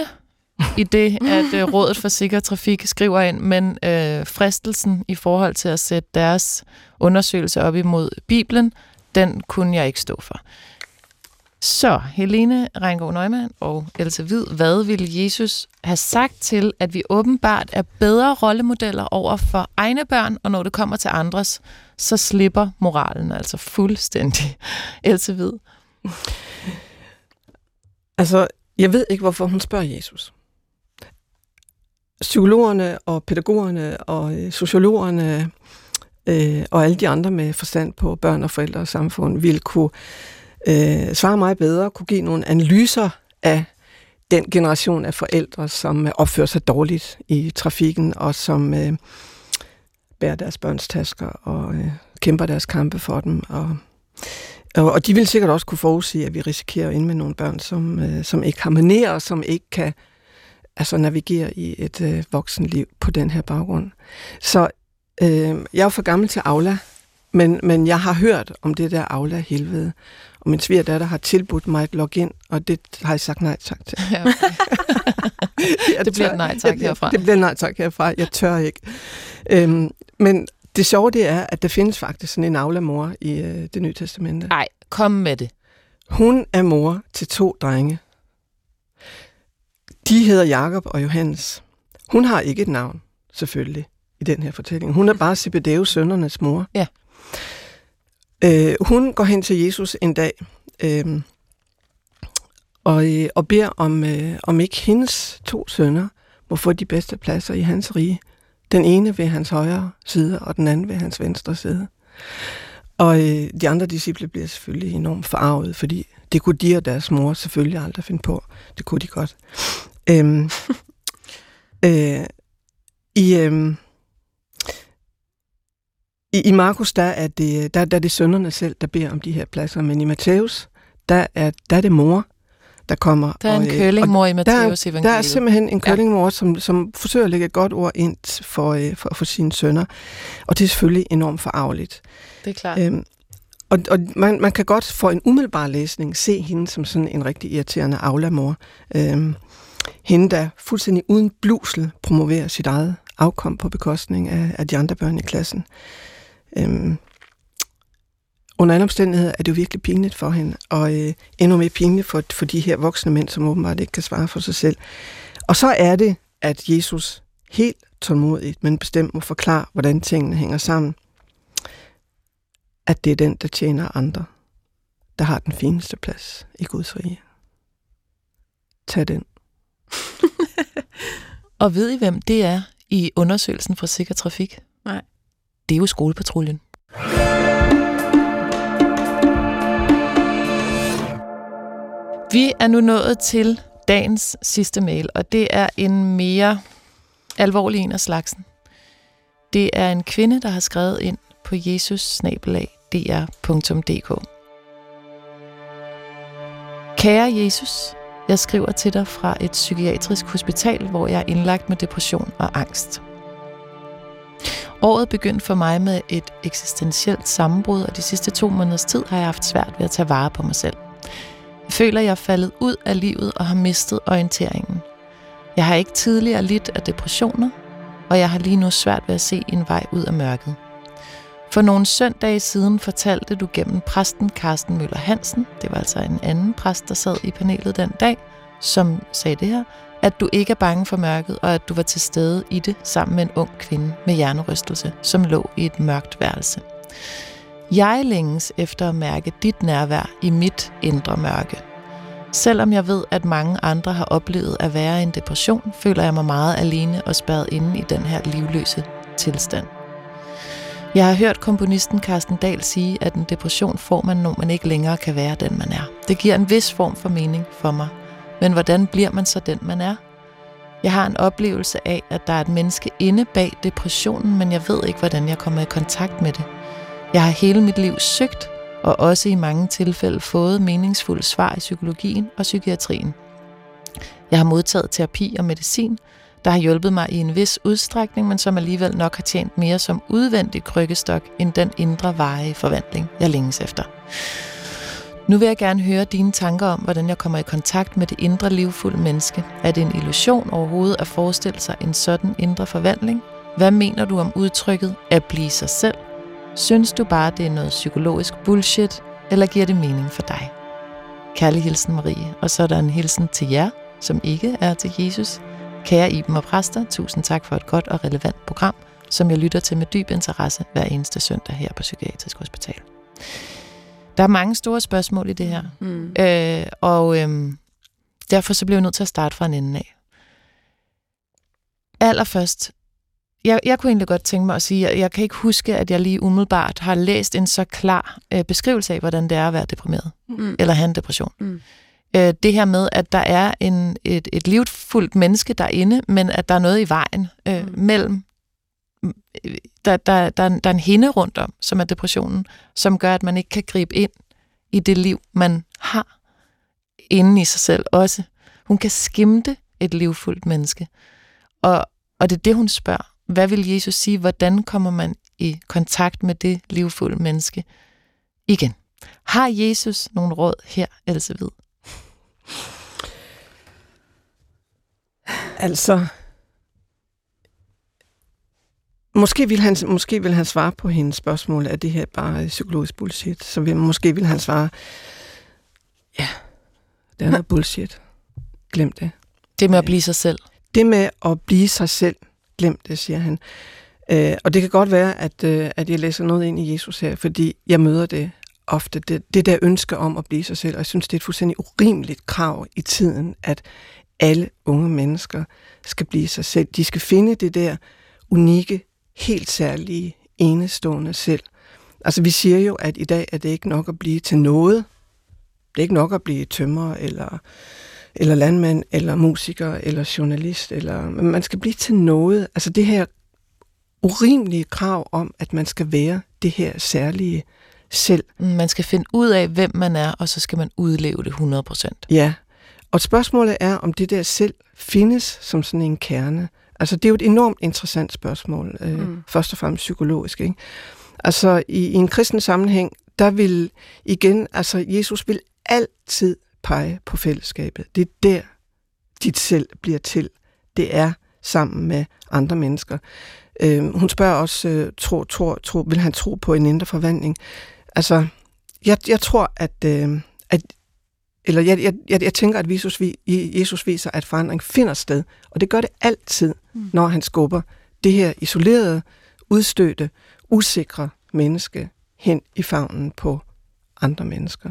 i det, [LAUGHS] at øh, Rådet for Sikker Trafik skriver ind, men øh, fristelsen i forhold til at sætte deres undersøgelse op imod Bibelen, den kunne jeg ikke stå for. Så, Helene Reingård Neumann og Else Hvid, hvad ville Jesus have sagt til, at vi åbenbart er bedre rollemodeller over for egne børn, og når det kommer til andres, så slipper moralen altså fuldstændig. [LAUGHS] Else Hvid. Altså, jeg ved ikke, hvorfor hun spørger Jesus. Psykologerne og pædagogerne og øh, sociologerne øh, og alle de andre med forstand på børn og forældre og samfund vil kunne øh, svare meget bedre, kunne give nogle analyser af den generation af forældre, som øh, opfører sig dårligt i trafikken og som øh, bærer deres børns tasker og øh, kæmper deres kampe for dem. Og, og, og de vil sikkert også kunne forudse, at vi risikerer at ind med nogle børn, som, øh, som ikke harmonerer, som ikke kan altså navigere i et øh, voksenliv på den her baggrund. Så øh, jeg er for gammel til Aula, men, men jeg har hørt om det der Aula helvede, og min svigerdatter har tilbudt mig et login, og det har jeg sagt nej tak til. [LAUGHS] Ja, okay. [LAUGHS] det bliver nej tak herfra. Det bliver nej tak herfra. Jeg tør ikke. Øhm, men det sjove det er, at der findes faktisk sådan en Aula-mor i øh, det nye testamente. Nej, kom med det. Hun er mor til to drenge. De hedder Jakob og Johannes. Hun har ikke et navn, selvfølgelig, i den her fortælling. Hun er bare Zebedeus sønnernes mor. Ja. Øh, hun går hen til Jesus en dag øh, og, øh, og beder om, øh, om ikke hendes to sønner må få de bedste pladser i hans rige. Den ene ved hans højre side, og den anden ved hans venstre side. Og øh, de andre disciple bliver selvfølgelig enormt forarvet, fordi det kunne de og deres mor selvfølgelig aldrig finde på. Det kunne de godt. Øhm, øh, I øhm, i, i Markus, der er, det, der, der er det sønderne selv, der beder om de her pladser, men i Matthæus, der er, der er det mor, der kommer. Der er en og, kølingmor i Matthæus evangeliet. der er simpelthen en kølingmor, ja. som, som forsøger at lægge et godt ord ind for, øh, for, for sine sønner. Og det er selvfølgelig enormt forarveligt. Det er klart. Øhm, og og man, man kan godt for en umiddelbar læsning se hende som sådan en rigtig irriterende aflamor. Øhm, hende, der fuldstændig uden blusel promoverer sit eget afkom på bekostning af, af de andre børn i klassen. Øhm, under alle omstændigheder er det jo virkelig pinligt for hende, og øh, endnu mere pinligt for, for de her voksne mænd, som åbenbart ikke kan svare for sig selv. Og så er det, at Jesus helt tålmodigt, men bestemt må forklare, hvordan tingene hænger sammen. At det er den, der tjener andre, der har den fineste plads i Guds rige. Tag den. [LAUGHS] Og ved I, hvem det er i undersøgelsen fra Sikker Trafik? Nej. Det er jo skolepatruljen. Vi er nu nået til dagens sidste mail, og det er en mere alvorlig en af slagsen. Det er en kvinde, der har skrevet ind på jesus-dr.dk. Kære Jesus, jeg skriver til dig fra et psykiatrisk hospital, hvor jeg er indlagt med depression og angst. Året begyndte for mig med et eksistentielt sammenbrud, og de sidste to måneders tid har jeg haft svært ved at tage vare på mig selv. Jeg føler, jeg er faldet ud af livet og har mistet orienteringen. Jeg har ikke tidligere lidt af depressioner, og jeg har lige nu svært ved at se en vej ud af mørket. For nogle søndage siden fortalte du gennem præsten Carsten Møller Hansen, det var altså en anden præst, der sad i panelet den dag, som sagde det her, at du ikke er bange for mørket, og at du var til stede i det sammen med en ung kvinde med hjernerystelse, som lå i et mørkt værelse. Jeg længes efter at mærke dit nærvær i mit indre mørke. Selvom jeg ved, at mange andre har oplevet at være i en depression, føler jeg mig meget alene og spærret inde i den her livløse tilstand. Jeg har hørt komponisten Carsten Dahl sige, at en depression får man, når man ikke længere kan være den, man er. Det giver en vis form for mening for mig. Men hvordan bliver man så den, man er? Jeg har en oplevelse af, at der er et menneske inde bag depressionen, men jeg ved ikke, hvordan jeg kommer i kontakt med det. Jeg har hele mit liv søgt, og også i mange tilfælde fået meningsfulde svar i psykologien og psykiatrien. Jeg har modtaget terapi og medicin, der har hjulpet mig i en vis udstrækning, men som alligevel nok har tjent mere som udvendig krykkestok end den indre veje forvandling, jeg længes efter. Nu vil jeg gerne høre dine tanker om, hvordan jeg kommer i kontakt med det indre livfulde menneske. Er det en illusion overhovedet at forestille sig en sådan indre forvandling? Hvad mener du om udtrykket at blive sig selv? Synes du bare, det er noget psykologisk bullshit, eller giver det mening for dig? Kærlig hilsen Marie, og så er der en hilsen til jer, som ikke er til Jesus. Kære Iben og præster, tusind tak for et godt og relevant program, som jeg lytter til med dyb interesse hver eneste søndag her på Psykiatrisk Hospital. Der er mange store spørgsmål i det her, Mm. øh, og øh, derfor så bliver jeg nødt til at starte fra en ende af. Allerførst, jeg, jeg kunne egentlig godt tænke mig at sige, at jeg kan ikke huske, at jeg lige umiddelbart har læst en så klar øh, beskrivelse af, hvordan det er at være deprimeret, Mm. eller have en depression. Mm. Øh, det her med, at der er en, et, et livfuldt menneske derinde, men at der er noget i vejen øh, Mm. mellem der, der, der, er der er en hinde rundt om, som er depressionen, som gør, at man ikke kan gribe ind i det liv, man har inde i sig selv også. Hun kan skimte et livfuldt menneske. Og, og det er det, hun spørger. Hvad vil Jesus sige? Hvordan kommer man i kontakt med det livfulde menneske igen? Har Jesus nogle råd her, Else Hvid? Altså, måske vil, han, måske vil han svare på hendes spørgsmål, er det her bare psykologisk bullshit? Så vil, måske vil han svare, ja, det er noget bullshit. Glem det. Det med at blive sig selv. Det med at blive sig selv, glem det, siger han. Øh, og det kan godt være, at, øh, at jeg læser noget ind i Jesus her, fordi jeg møder det ofte, det, det der ønske om at blive sig selv. Og jeg synes, det er et fuldstændig urimeligt krav i tiden, at alle unge mennesker skal blive sig selv. De skal finde det der unikke, helt særlige, enestående selv. Altså vi siger jo, at i dag er det ikke nok at blive til noget. Det er ikke nok at blive tømrer, eller, eller landmand, eller musiker, eller journalist. Eller, men man skal blive til noget. Altså det her urimelige krav om, at man skal være det her særlige selv. Man skal finde ud af, hvem man er, og så skal man udleve det 100%. Ja, og spørgsmålet er, om det der selv findes som sådan en kerne. Altså, det er jo et enormt interessant spørgsmål, øh, Mm. først og fremmest psykologisk. Ikke? Altså, i, i en kristen sammenhæng, der vil igen, altså, Jesus vil altid pege på fællesskabet. Det er der, dit selv bliver til. Det er sammen med andre mennesker. Øh, hun spørger også, øh, tro, tro, tro, vil han tro på en indre forvandling? Altså, jeg, jeg tror, at, øh, at eller jeg, jeg, jeg, jeg tænker, at Jesus, Jesus viser, at forandring finder sted. Og det gør det altid, Mm. mm. når han skubber det her isolerede, udstødte, usikre menneske hen i favnen på andre mennesker.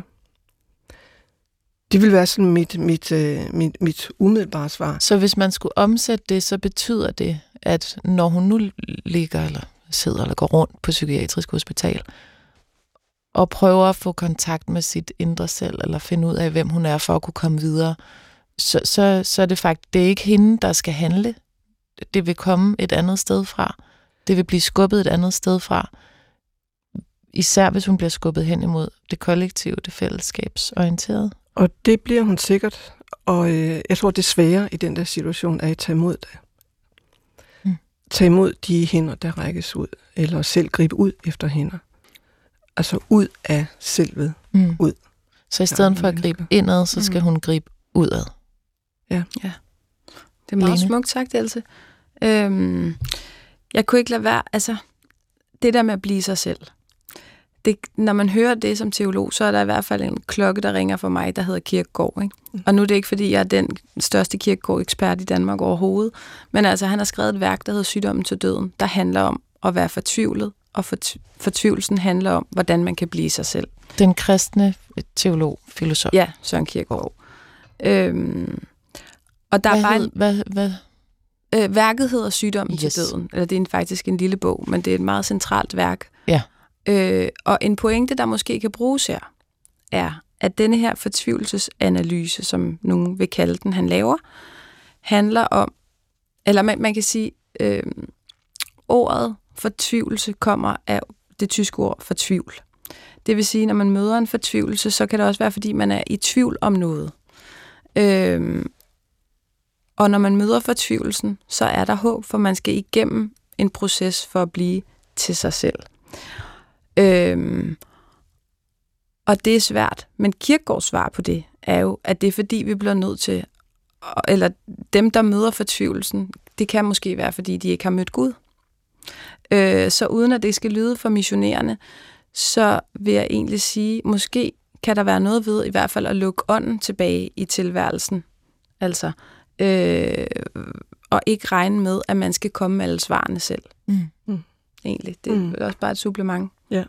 Det vil være sådan mit, mit, øh, mit, mit umiddelbare svar. Så hvis man skulle omsætte det, så betyder det, at når hun nu ligger eller sidder eller går rundt på psykiatrisk hospital, og prøver at få kontakt med sit indre selv, eller finde ud af, hvem hun er, for at kunne komme videre, så, så, så er det faktisk, det er ikke hende, der skal handle. Det vil komme et andet sted fra. Det vil blive skubbet et andet sted fra. Især hvis hun bliver skubbet hen imod det kollektive, det fællesskabsorienterede. Og det bliver hun sikkert. Og øh, jeg tror, det svære i den der situation er at tage imod det. Mm. Tage imod de hænder, der rækkes ud. Eller selv gribe ud efter hænder. Altså ud af selvet. Mm. Ud. Så i stedet for at gribe indad, så skal Mm. hun gribe udad. Det er meget Lene? smukt sagt, Else. Øhm, jeg kunne ikke lade være, altså, det der med at blive sig selv. Det, når man hører det som teolog, så er der i hvert fald en klokke, der ringer for mig, der hedder Kirkegård. Ikke? Mm. Og nu er det ikke, fordi jeg er den største Kirkegård-ekspert i Danmark overhovedet, men altså, han har skrevet et værk, der hedder Sygdommen til døden, der handler om at være fortvivlet, og fortv- fortvivlelsen handler om, hvordan man kan blive sig selv. Den kristne teolog, filosof. Ja, Søren Kierkegaard. Øhm, og der hvad, er bare hed, hvad, hvad, Øh, værket hedder Sygdommen yes. til døden. Eller det er en, faktisk en lille bog, men det er et meget centralt værk. Ja. Øh, og en pointe, der måske kan bruges her, er, at denne her fortvivlelsesanalyse, som nogen vil kalde den, han laver, handler om eller man, man kan sige, øh, ordet fortvivlelse kommer af det tyske ord for tvivl. Det vil sige, når man møder en fortvivlelse, så kan det også være, fordi man er i tvivl om noget. Øhm, og når man møder fortvivlelsen, så er der håb, for man skal igennem en proces for at blive til sig selv. Øhm, og det er svært, men Kierkegaards svar på det er jo, at det er fordi, vi bliver nødt til, eller dem, der møder fortvivlelsen, det kan måske være, fordi de ikke har mødt Gud. Øh, så uden at det skal lyde for missionerende, så vil jeg egentlig sige, måske kan der være noget ved i hvert fald at lukke ånden tilbage i tilværelsen. Altså, øh, og ikke regne med, at man skal komme med alle svarene selv. Mm. Mm. Egentlig. Det er mm. også bare et supplement. Ja,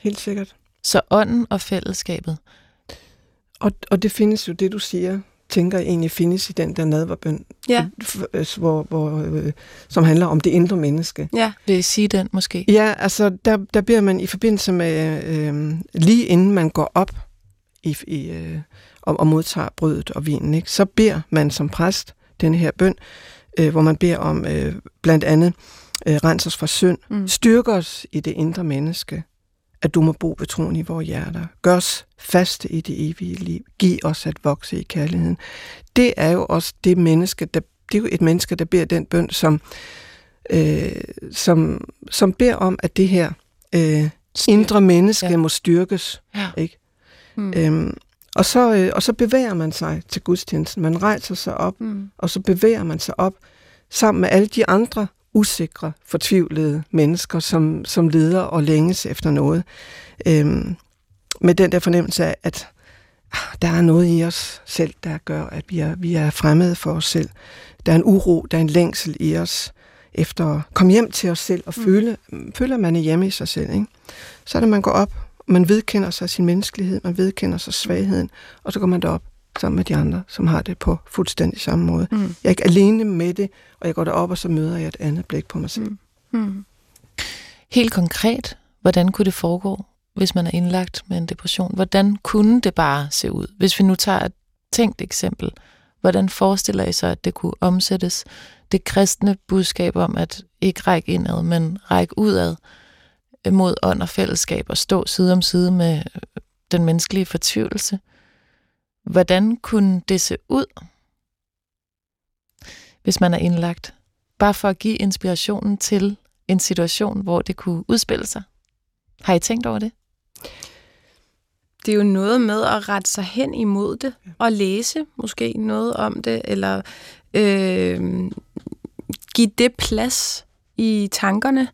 helt sikkert. Så ånden og fællesskabet. Og, og det findes jo, det du siger, tænker egentlig findes i den der nadverbøn, ja. hvor, hvor, øh, som handler om det indre menneske. Ja, vil I sige den måske? Ja, altså der, der beder man i forbindelse med, øh, lige inden man går op i, i, øh, og, og modtager brødet og vinen, ikke, så beder man som præst den her bøn, øh, hvor man beder om øh, blandt andet, øh, rens os fra synd, mm. styrk os i det indre menneske, at du må bo ved troen i vores hjerter. Gør os faste i det evige liv. Giv os at vokse i kærligheden. Det er jo også det menneske, der, det er jo et menneske, der beder den bøn, som, øh, som, som beder om, at det her øh, indre menneske ja. må styrkes. Ja. Ikke? Mm. Øhm, og, så, øh, og så bevæger man sig til gudstjenesten. Man rejser sig op, mm. og så bevæger man sig op sammen med alle de andre usikre, fortvivlede mennesker, som, som leder og længes efter noget. Øhm, med den der fornemmelse af, at ah, der er noget i os selv, der gør, at vi er, vi er fremmede for os selv. Der er en uro, der er en længsel i os efter at komme hjem til os selv og mm. føle, føle, at man er hjemme i sig selv. Ikke? Så er det, man går op, man vedkender sig sin menneskelighed, man vedkender sig svagheden, og så går man derop sammen med de andre, som har det på fuldstændig samme måde. Mm. Jeg er ikke alene med det, og jeg går derop, og så møder jeg et andet blik på mig selv. Mm. Mm. Helt konkret, hvordan kunne det foregå, hvis man er indlagt med en depression? Hvordan kunne det bare se ud? Hvis vi nu tager et tænkt eksempel, hvordan forestiller I sig, at det kunne omsættes? Det kristne budskab om at ikke række indad, men række udad mod ånd og fællesskab og stå side om side med den menneskelige fortvivlelse. Hvordan kunne det se ud, hvis man er indlagt? Bare for at give inspirationen til en situation, hvor det kunne udspille sig. Har I tænkt over det? Det er jo noget med at rette sig hen imod det, og læse måske noget om det, eller øh, give det plads i tankerne,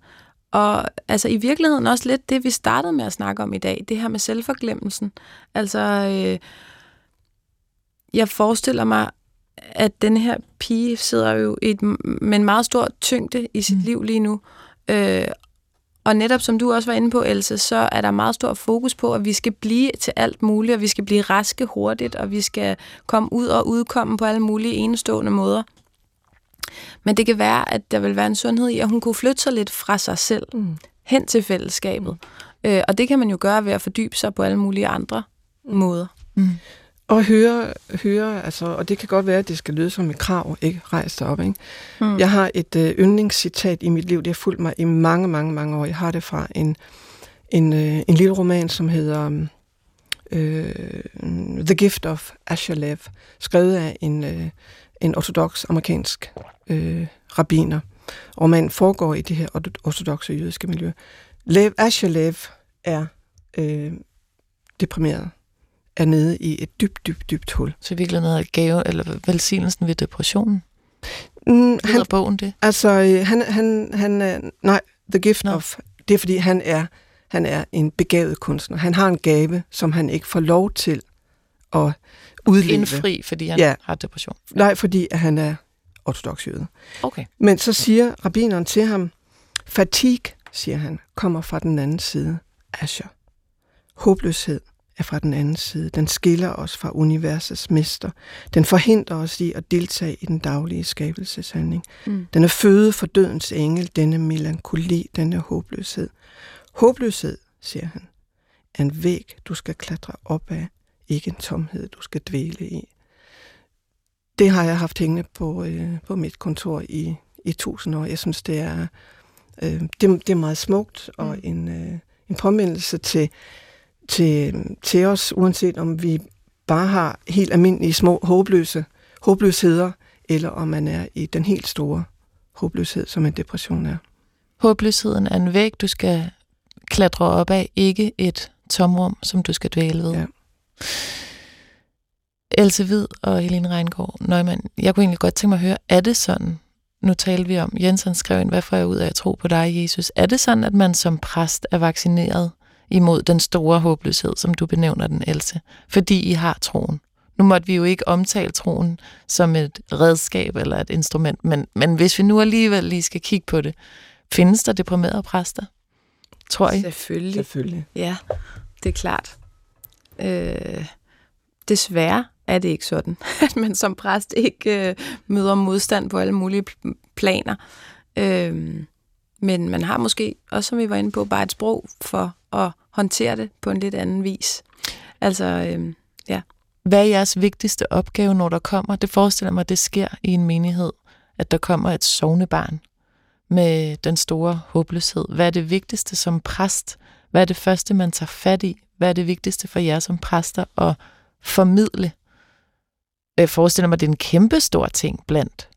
og altså i virkeligheden også lidt det, vi startede med at snakke om i dag, det her med selvforglemmelsen. Altså, øh, jeg forestiller mig, at den her pige sidder jo i et, med en meget stor tyngde i sit mm. liv lige nu. Øh, og netop som du også var inde på, Else, så er der meget stor fokus på, at vi skal blive til alt muligt, og vi skal blive raske hurtigt, og vi skal komme ud og udkomme på alle mulige enestående måder. Men det kan være, at der vil være en sundhed i, at hun kunne flytte sig lidt fra sig selv mm. hen til fællesskabet. Øh, og det kan man jo gøre ved at fordybe sig på alle mulige andre mm. måder. Mm. Og høre, høre altså, og det kan godt være, at det skal lyde som et krav, ikke rejse dig op. Ikke? Mm. Jeg har et øh, yndlingscitat i mit liv, det har fulgt mig i mange, mange, mange år. Jeg har det fra en, en, øh, en lille roman, som hedder øh, The Gift of Asher skrevet af en, øh, en ortodox amerikansk øh, rabiner. Og man foregår i det her ortodoxe jødiske miljø. Lev Asher er øh, deprimeret er nede i et dybt, dybt, dybt hul. Så virkelig noget gave, eller velsignelsen ved depressionen? Mm, han, bogen det? Altså, øh, han, han, han nej, The Gift no. of, det er fordi, han er, han er en begavet kunstner. Han har en gave, som han ikke får lov til at udleve. Indfri, fordi han ja. har depression? Nej, fordi han er ortodox jøde. Okay. Men så siger rabineren til ham, fatig, siger han, kommer fra den anden side. Asher. Håbløshed er fra den anden side. Den skiller os fra universets mester. Den forhindrer os i at deltage i den daglige skabelseshandling. Mm. Den er føde for dødens engel, denne melankoli, denne håbløshed. Håbløshed, siger han, er en væg, du skal klatre op af, ikke en tomhed, du skal dvæle i. det har jeg haft hængende på, øh, på mit kontor i, i tusind år. Jeg synes, det er, øh, det, det er meget smukt og mm. en, øh, en påmindelse til, til, til os, uanset om vi bare har helt almindelige små håbløse håbløsheder, eller om man er i den helt store håbløshed, som en depression er. Håbløsheden er en væg, du skal klatre op af, ikke et tomrum, som du skal dvæle ved. Ja. Else Hvid og Helene Reingård Nøgman, jeg kunne egentlig godt tænke mig at høre, er det sådan, nu talte vi om, Jensen skrev ind, hvad får jeg ud af at tro på dig, Jesus? Er det sådan, at man som præst er vaccineret imod den store håbløshed, som du benævner den, Else? Fordi I har troen. Nu måtte vi jo ikke omtale troen som et redskab eller et instrument, men, men hvis vi nu alligevel lige skal kigge på det, findes der deprimerede præster? Tror I? Selvfølgelig. Selvfølgelig. Ja, det er klart. Øh, desværre er det ikke sådan, [LAUGHS] at man som præst ikke øh, møder modstand på alle mulige planer. Øh, men man har måske, også som vi var inde på, bare et sprog for at håndtere det på en lidt anden vis. Altså, øh, ja. Hvad er jeres vigtigste opgave, når der kommer? Det forestiller mig, at det sker i en menighed, at der kommer et sovnebarn med den store håbløshed. Hvad er det vigtigste som præst? Hvad er det første, man tager fat i? Hvad er det vigtigste for jer som præster at formidle? Jeg forestiller mig, at det er en kæmpe stor ting blandt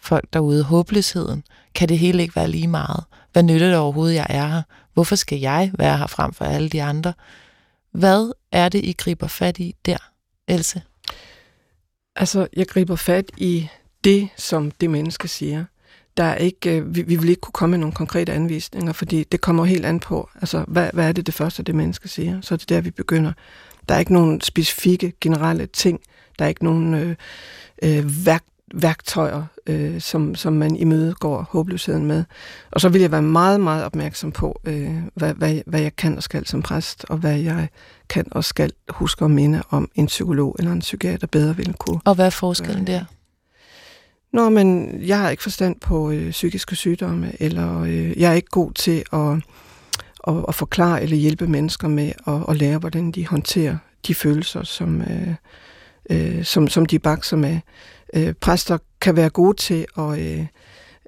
folk derude. Håbløsheden. Kan det hele ikke være lige meget? Hvad nytter det overhovedet, jeg er her? Hvorfor skal jeg være her frem for alle de andre? Hvad er det, I griber fat i der, Else? Altså, jeg griber fat i det, som det menneske siger. Der er ikke, øh, vi, vi vil ikke kunne komme med nogle konkrete anvisninger, fordi det kommer helt an på, altså, hvad, hvad er det det første, det menneske siger? Så er det der, vi begynder. Der er ikke nogen specifikke, generelle ting. Der er ikke nogen øh, øh, værk, værktøjer, øh, som, som man imødegår håbløsheden med. Og så vil jeg være meget, meget opmærksom på, øh, hvad, hvad, hvad jeg kan og skal som præst, og hvad jeg kan og skal huske at minde om en psykolog eller en psykiater bedre vil kunne. Og hvad er forskellen der? Nå, men jeg har ikke forstand på øh, psykiske sygdomme, eller øh, jeg er ikke god til at, at, at forklare eller hjælpe mennesker med at, at lære, hvordan de håndterer de følelser, som, øh, øh, som, som de bakser med. Øh, præster kan være gode til at, øh,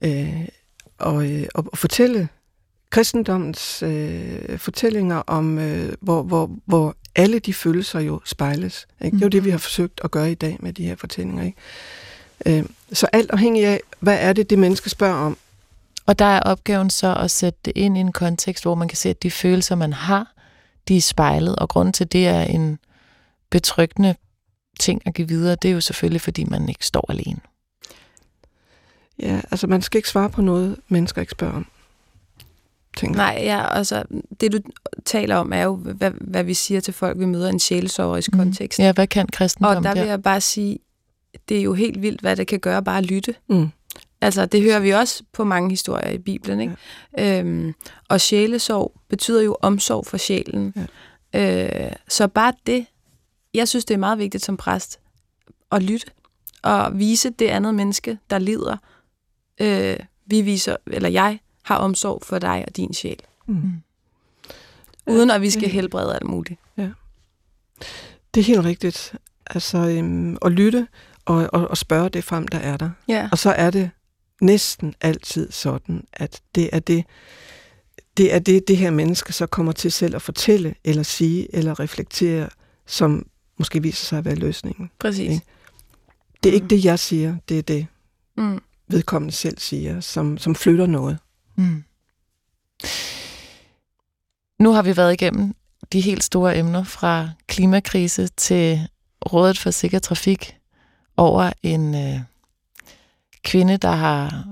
øh, og, øh, at fortælle kristendommens øh, fortællinger om, øh, hvor, hvor, hvor alle de følelser jo spejles. Ikke? Det er jo det, vi har forsøgt at gøre i dag med de her fortællinger. Ikke? Øh, så alt afhængig af, hvad er det, det menneske spørger om. Og der er opgaven så at sætte det ind i en kontekst, hvor man kan se, at de følelser, man har, de er spejlet, og grunden til det er en betryggende ting at give videre, det er jo selvfølgelig, fordi man ikke står alene. Ja, altså man skal ikke svare på noget, mennesker ikke spørger om. Tænker. Nej, ja, altså det du taler om er jo, hvad, hvad vi siger til folk, vi møder i en sjælesoverisk mm. kontekst. Ja, hvad kan kristendom Og der vil jeg bare sige, det er jo helt vildt, hvad det kan gøre bare at lytte. Mm. Altså, det hører vi også på mange historier i Bibelen, ikke? Ja. Øhm, og sjælesorg betyder jo omsorg for sjælen. Ja. Øh, så bare det, jeg synes, det er meget vigtigt som præst at lytte og vise det andet menneske, der lider. Øh, vi viser, eller jeg har omsorg for dig og din sjæl. Mm. mm. Uden at vi skal helbrede alt muligt. Ja. Det er helt rigtigt. Altså øhm, at lytte og, og, og spørge det frem, der er der. Ja. Og så er det næsten altid sådan, at det er det, det er det, det her menneske så kommer til selv at fortælle, eller sige, eller reflektere, som måske viser sig at være løsningen. Præcis. Ikke? Det er mm. ikke det, jeg siger, det er det, mm. vedkommende selv siger, som, som flytter noget. Mm. Nu har vi været igennem de helt store emner fra klimakrise til Rådet for Sikker Trafik over en øh, kvinde, der har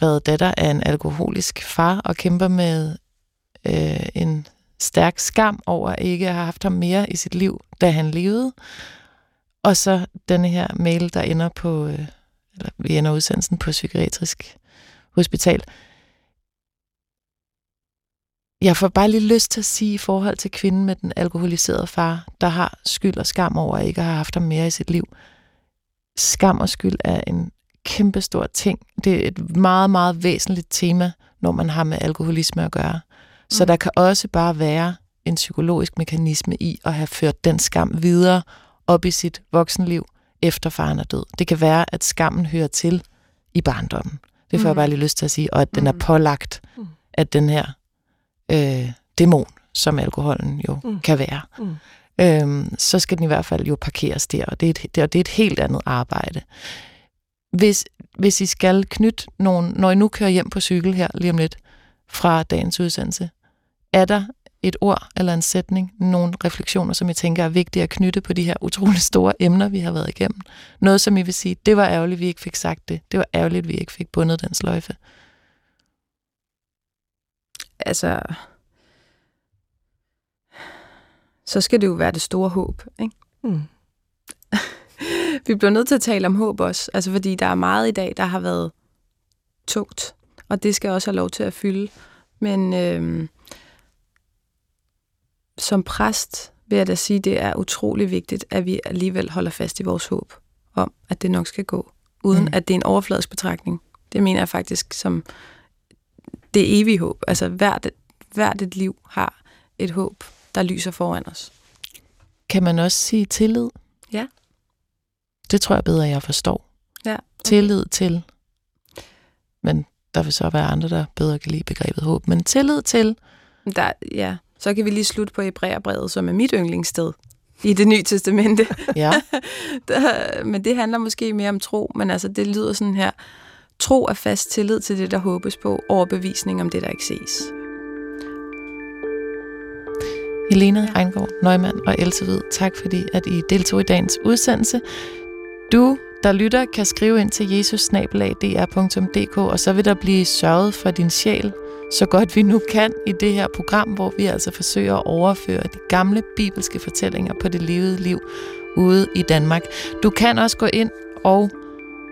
været datter af en alkoholisk far og kæmper med øh, en stærk skam over ikke at have haft ham mere i sit liv, da han levede. Og så denne her mail, der ender på, øh, eller vi ender udsendelsen på psykiatrisk hospital. Jeg får bare lige lyst til at sige i forhold til kvinden med den alkoholiserede far, der har skyld og skam over ikke at have haft ham mere i sit liv. Skam og skyld er en kæmpestor ting. Det er et meget, meget væsentligt tema, når man har med alkoholisme at gøre. Så mm. der kan også bare være en psykologisk mekanisme i at have ført den skam videre op i sit voksenliv, efter faren er død. Det kan være, at skammen hører til i barndommen. Det får mm. jeg bare lige lyst til at sige. Og at den er pålagt mm. af den her øh, dæmon, som alkoholen jo mm. kan være. Mm. Øhm, så skal den i hvert fald jo parkeres der, og det er et, det, og det er et helt andet arbejde. Hvis, hvis I skal knytte nogen, når I nu kører hjem på cykel her lige om lidt fra dagens udsendelse, er der et ord eller en sætning, nogle refleksioner, som I tænker er vigtige at knytte på de her utrolig store emner, vi har været igennem? Noget, som I vil sige, det var ærgerligt, vi ikke fik sagt det. Det var ærgerligt, vi ikke fik bundet den sløjfe. Altså, så skal det jo være det store håb. Ikke? Mm. [LAUGHS] vi bliver nødt til at tale om håb også, altså fordi der er meget i dag, der har været tungt, og det skal også have lov til at fylde. Men øh, som præst vil jeg da sige, det er utrolig vigtigt, at vi alligevel holder fast i vores håb om, at det nok skal gå, uden mm. at det er en overfladisk betragtning. Det mener jeg faktisk som det evige håb. Altså hvert, hvert et liv har et håb, der lyser foran os. Kan man også sige tillid? Ja. Det tror jeg bedre, jeg forstår. Ja. Okay. Tillid til. Men der vil så være andre, der bedre kan lide begrebet håb. Men tillid til. Der, ja, så kan vi lige slutte på Hebræerbrevet, som er mit yndlingssted i det nye testamente. [LAUGHS] Ja. [LAUGHS] der, men det handler måske mere om tro, men altså det lyder sådan her. Tro er fast tillid til det, der håbes på, overbevisning om det, der ikke ses. Helena ja. Reingård, Neumann og Else Hvid, tak fordi at I deltog i dagens udsendelse. Du, der lytter, kan skrive ind til jesusnabelag.dr.dk, og så vil der blive sørget for din sjæl, så godt vi nu kan i det her program, hvor vi altså forsøger at overføre de gamle bibelske fortællinger på det levede liv ude i Danmark. Du kan også gå ind og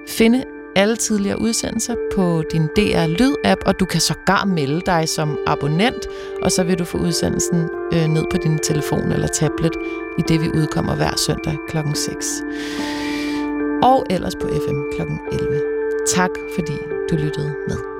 finde alle tidligere udsendelser på din DR Lyd-app, og du kan sågar melde dig som abonnent, og så vil du få udsendelsen øh, ned på din telefon eller tablet, i det vi udkommer hver søndag kl. 6. Og ellers på FM kl. 11. Tak fordi du lyttede med.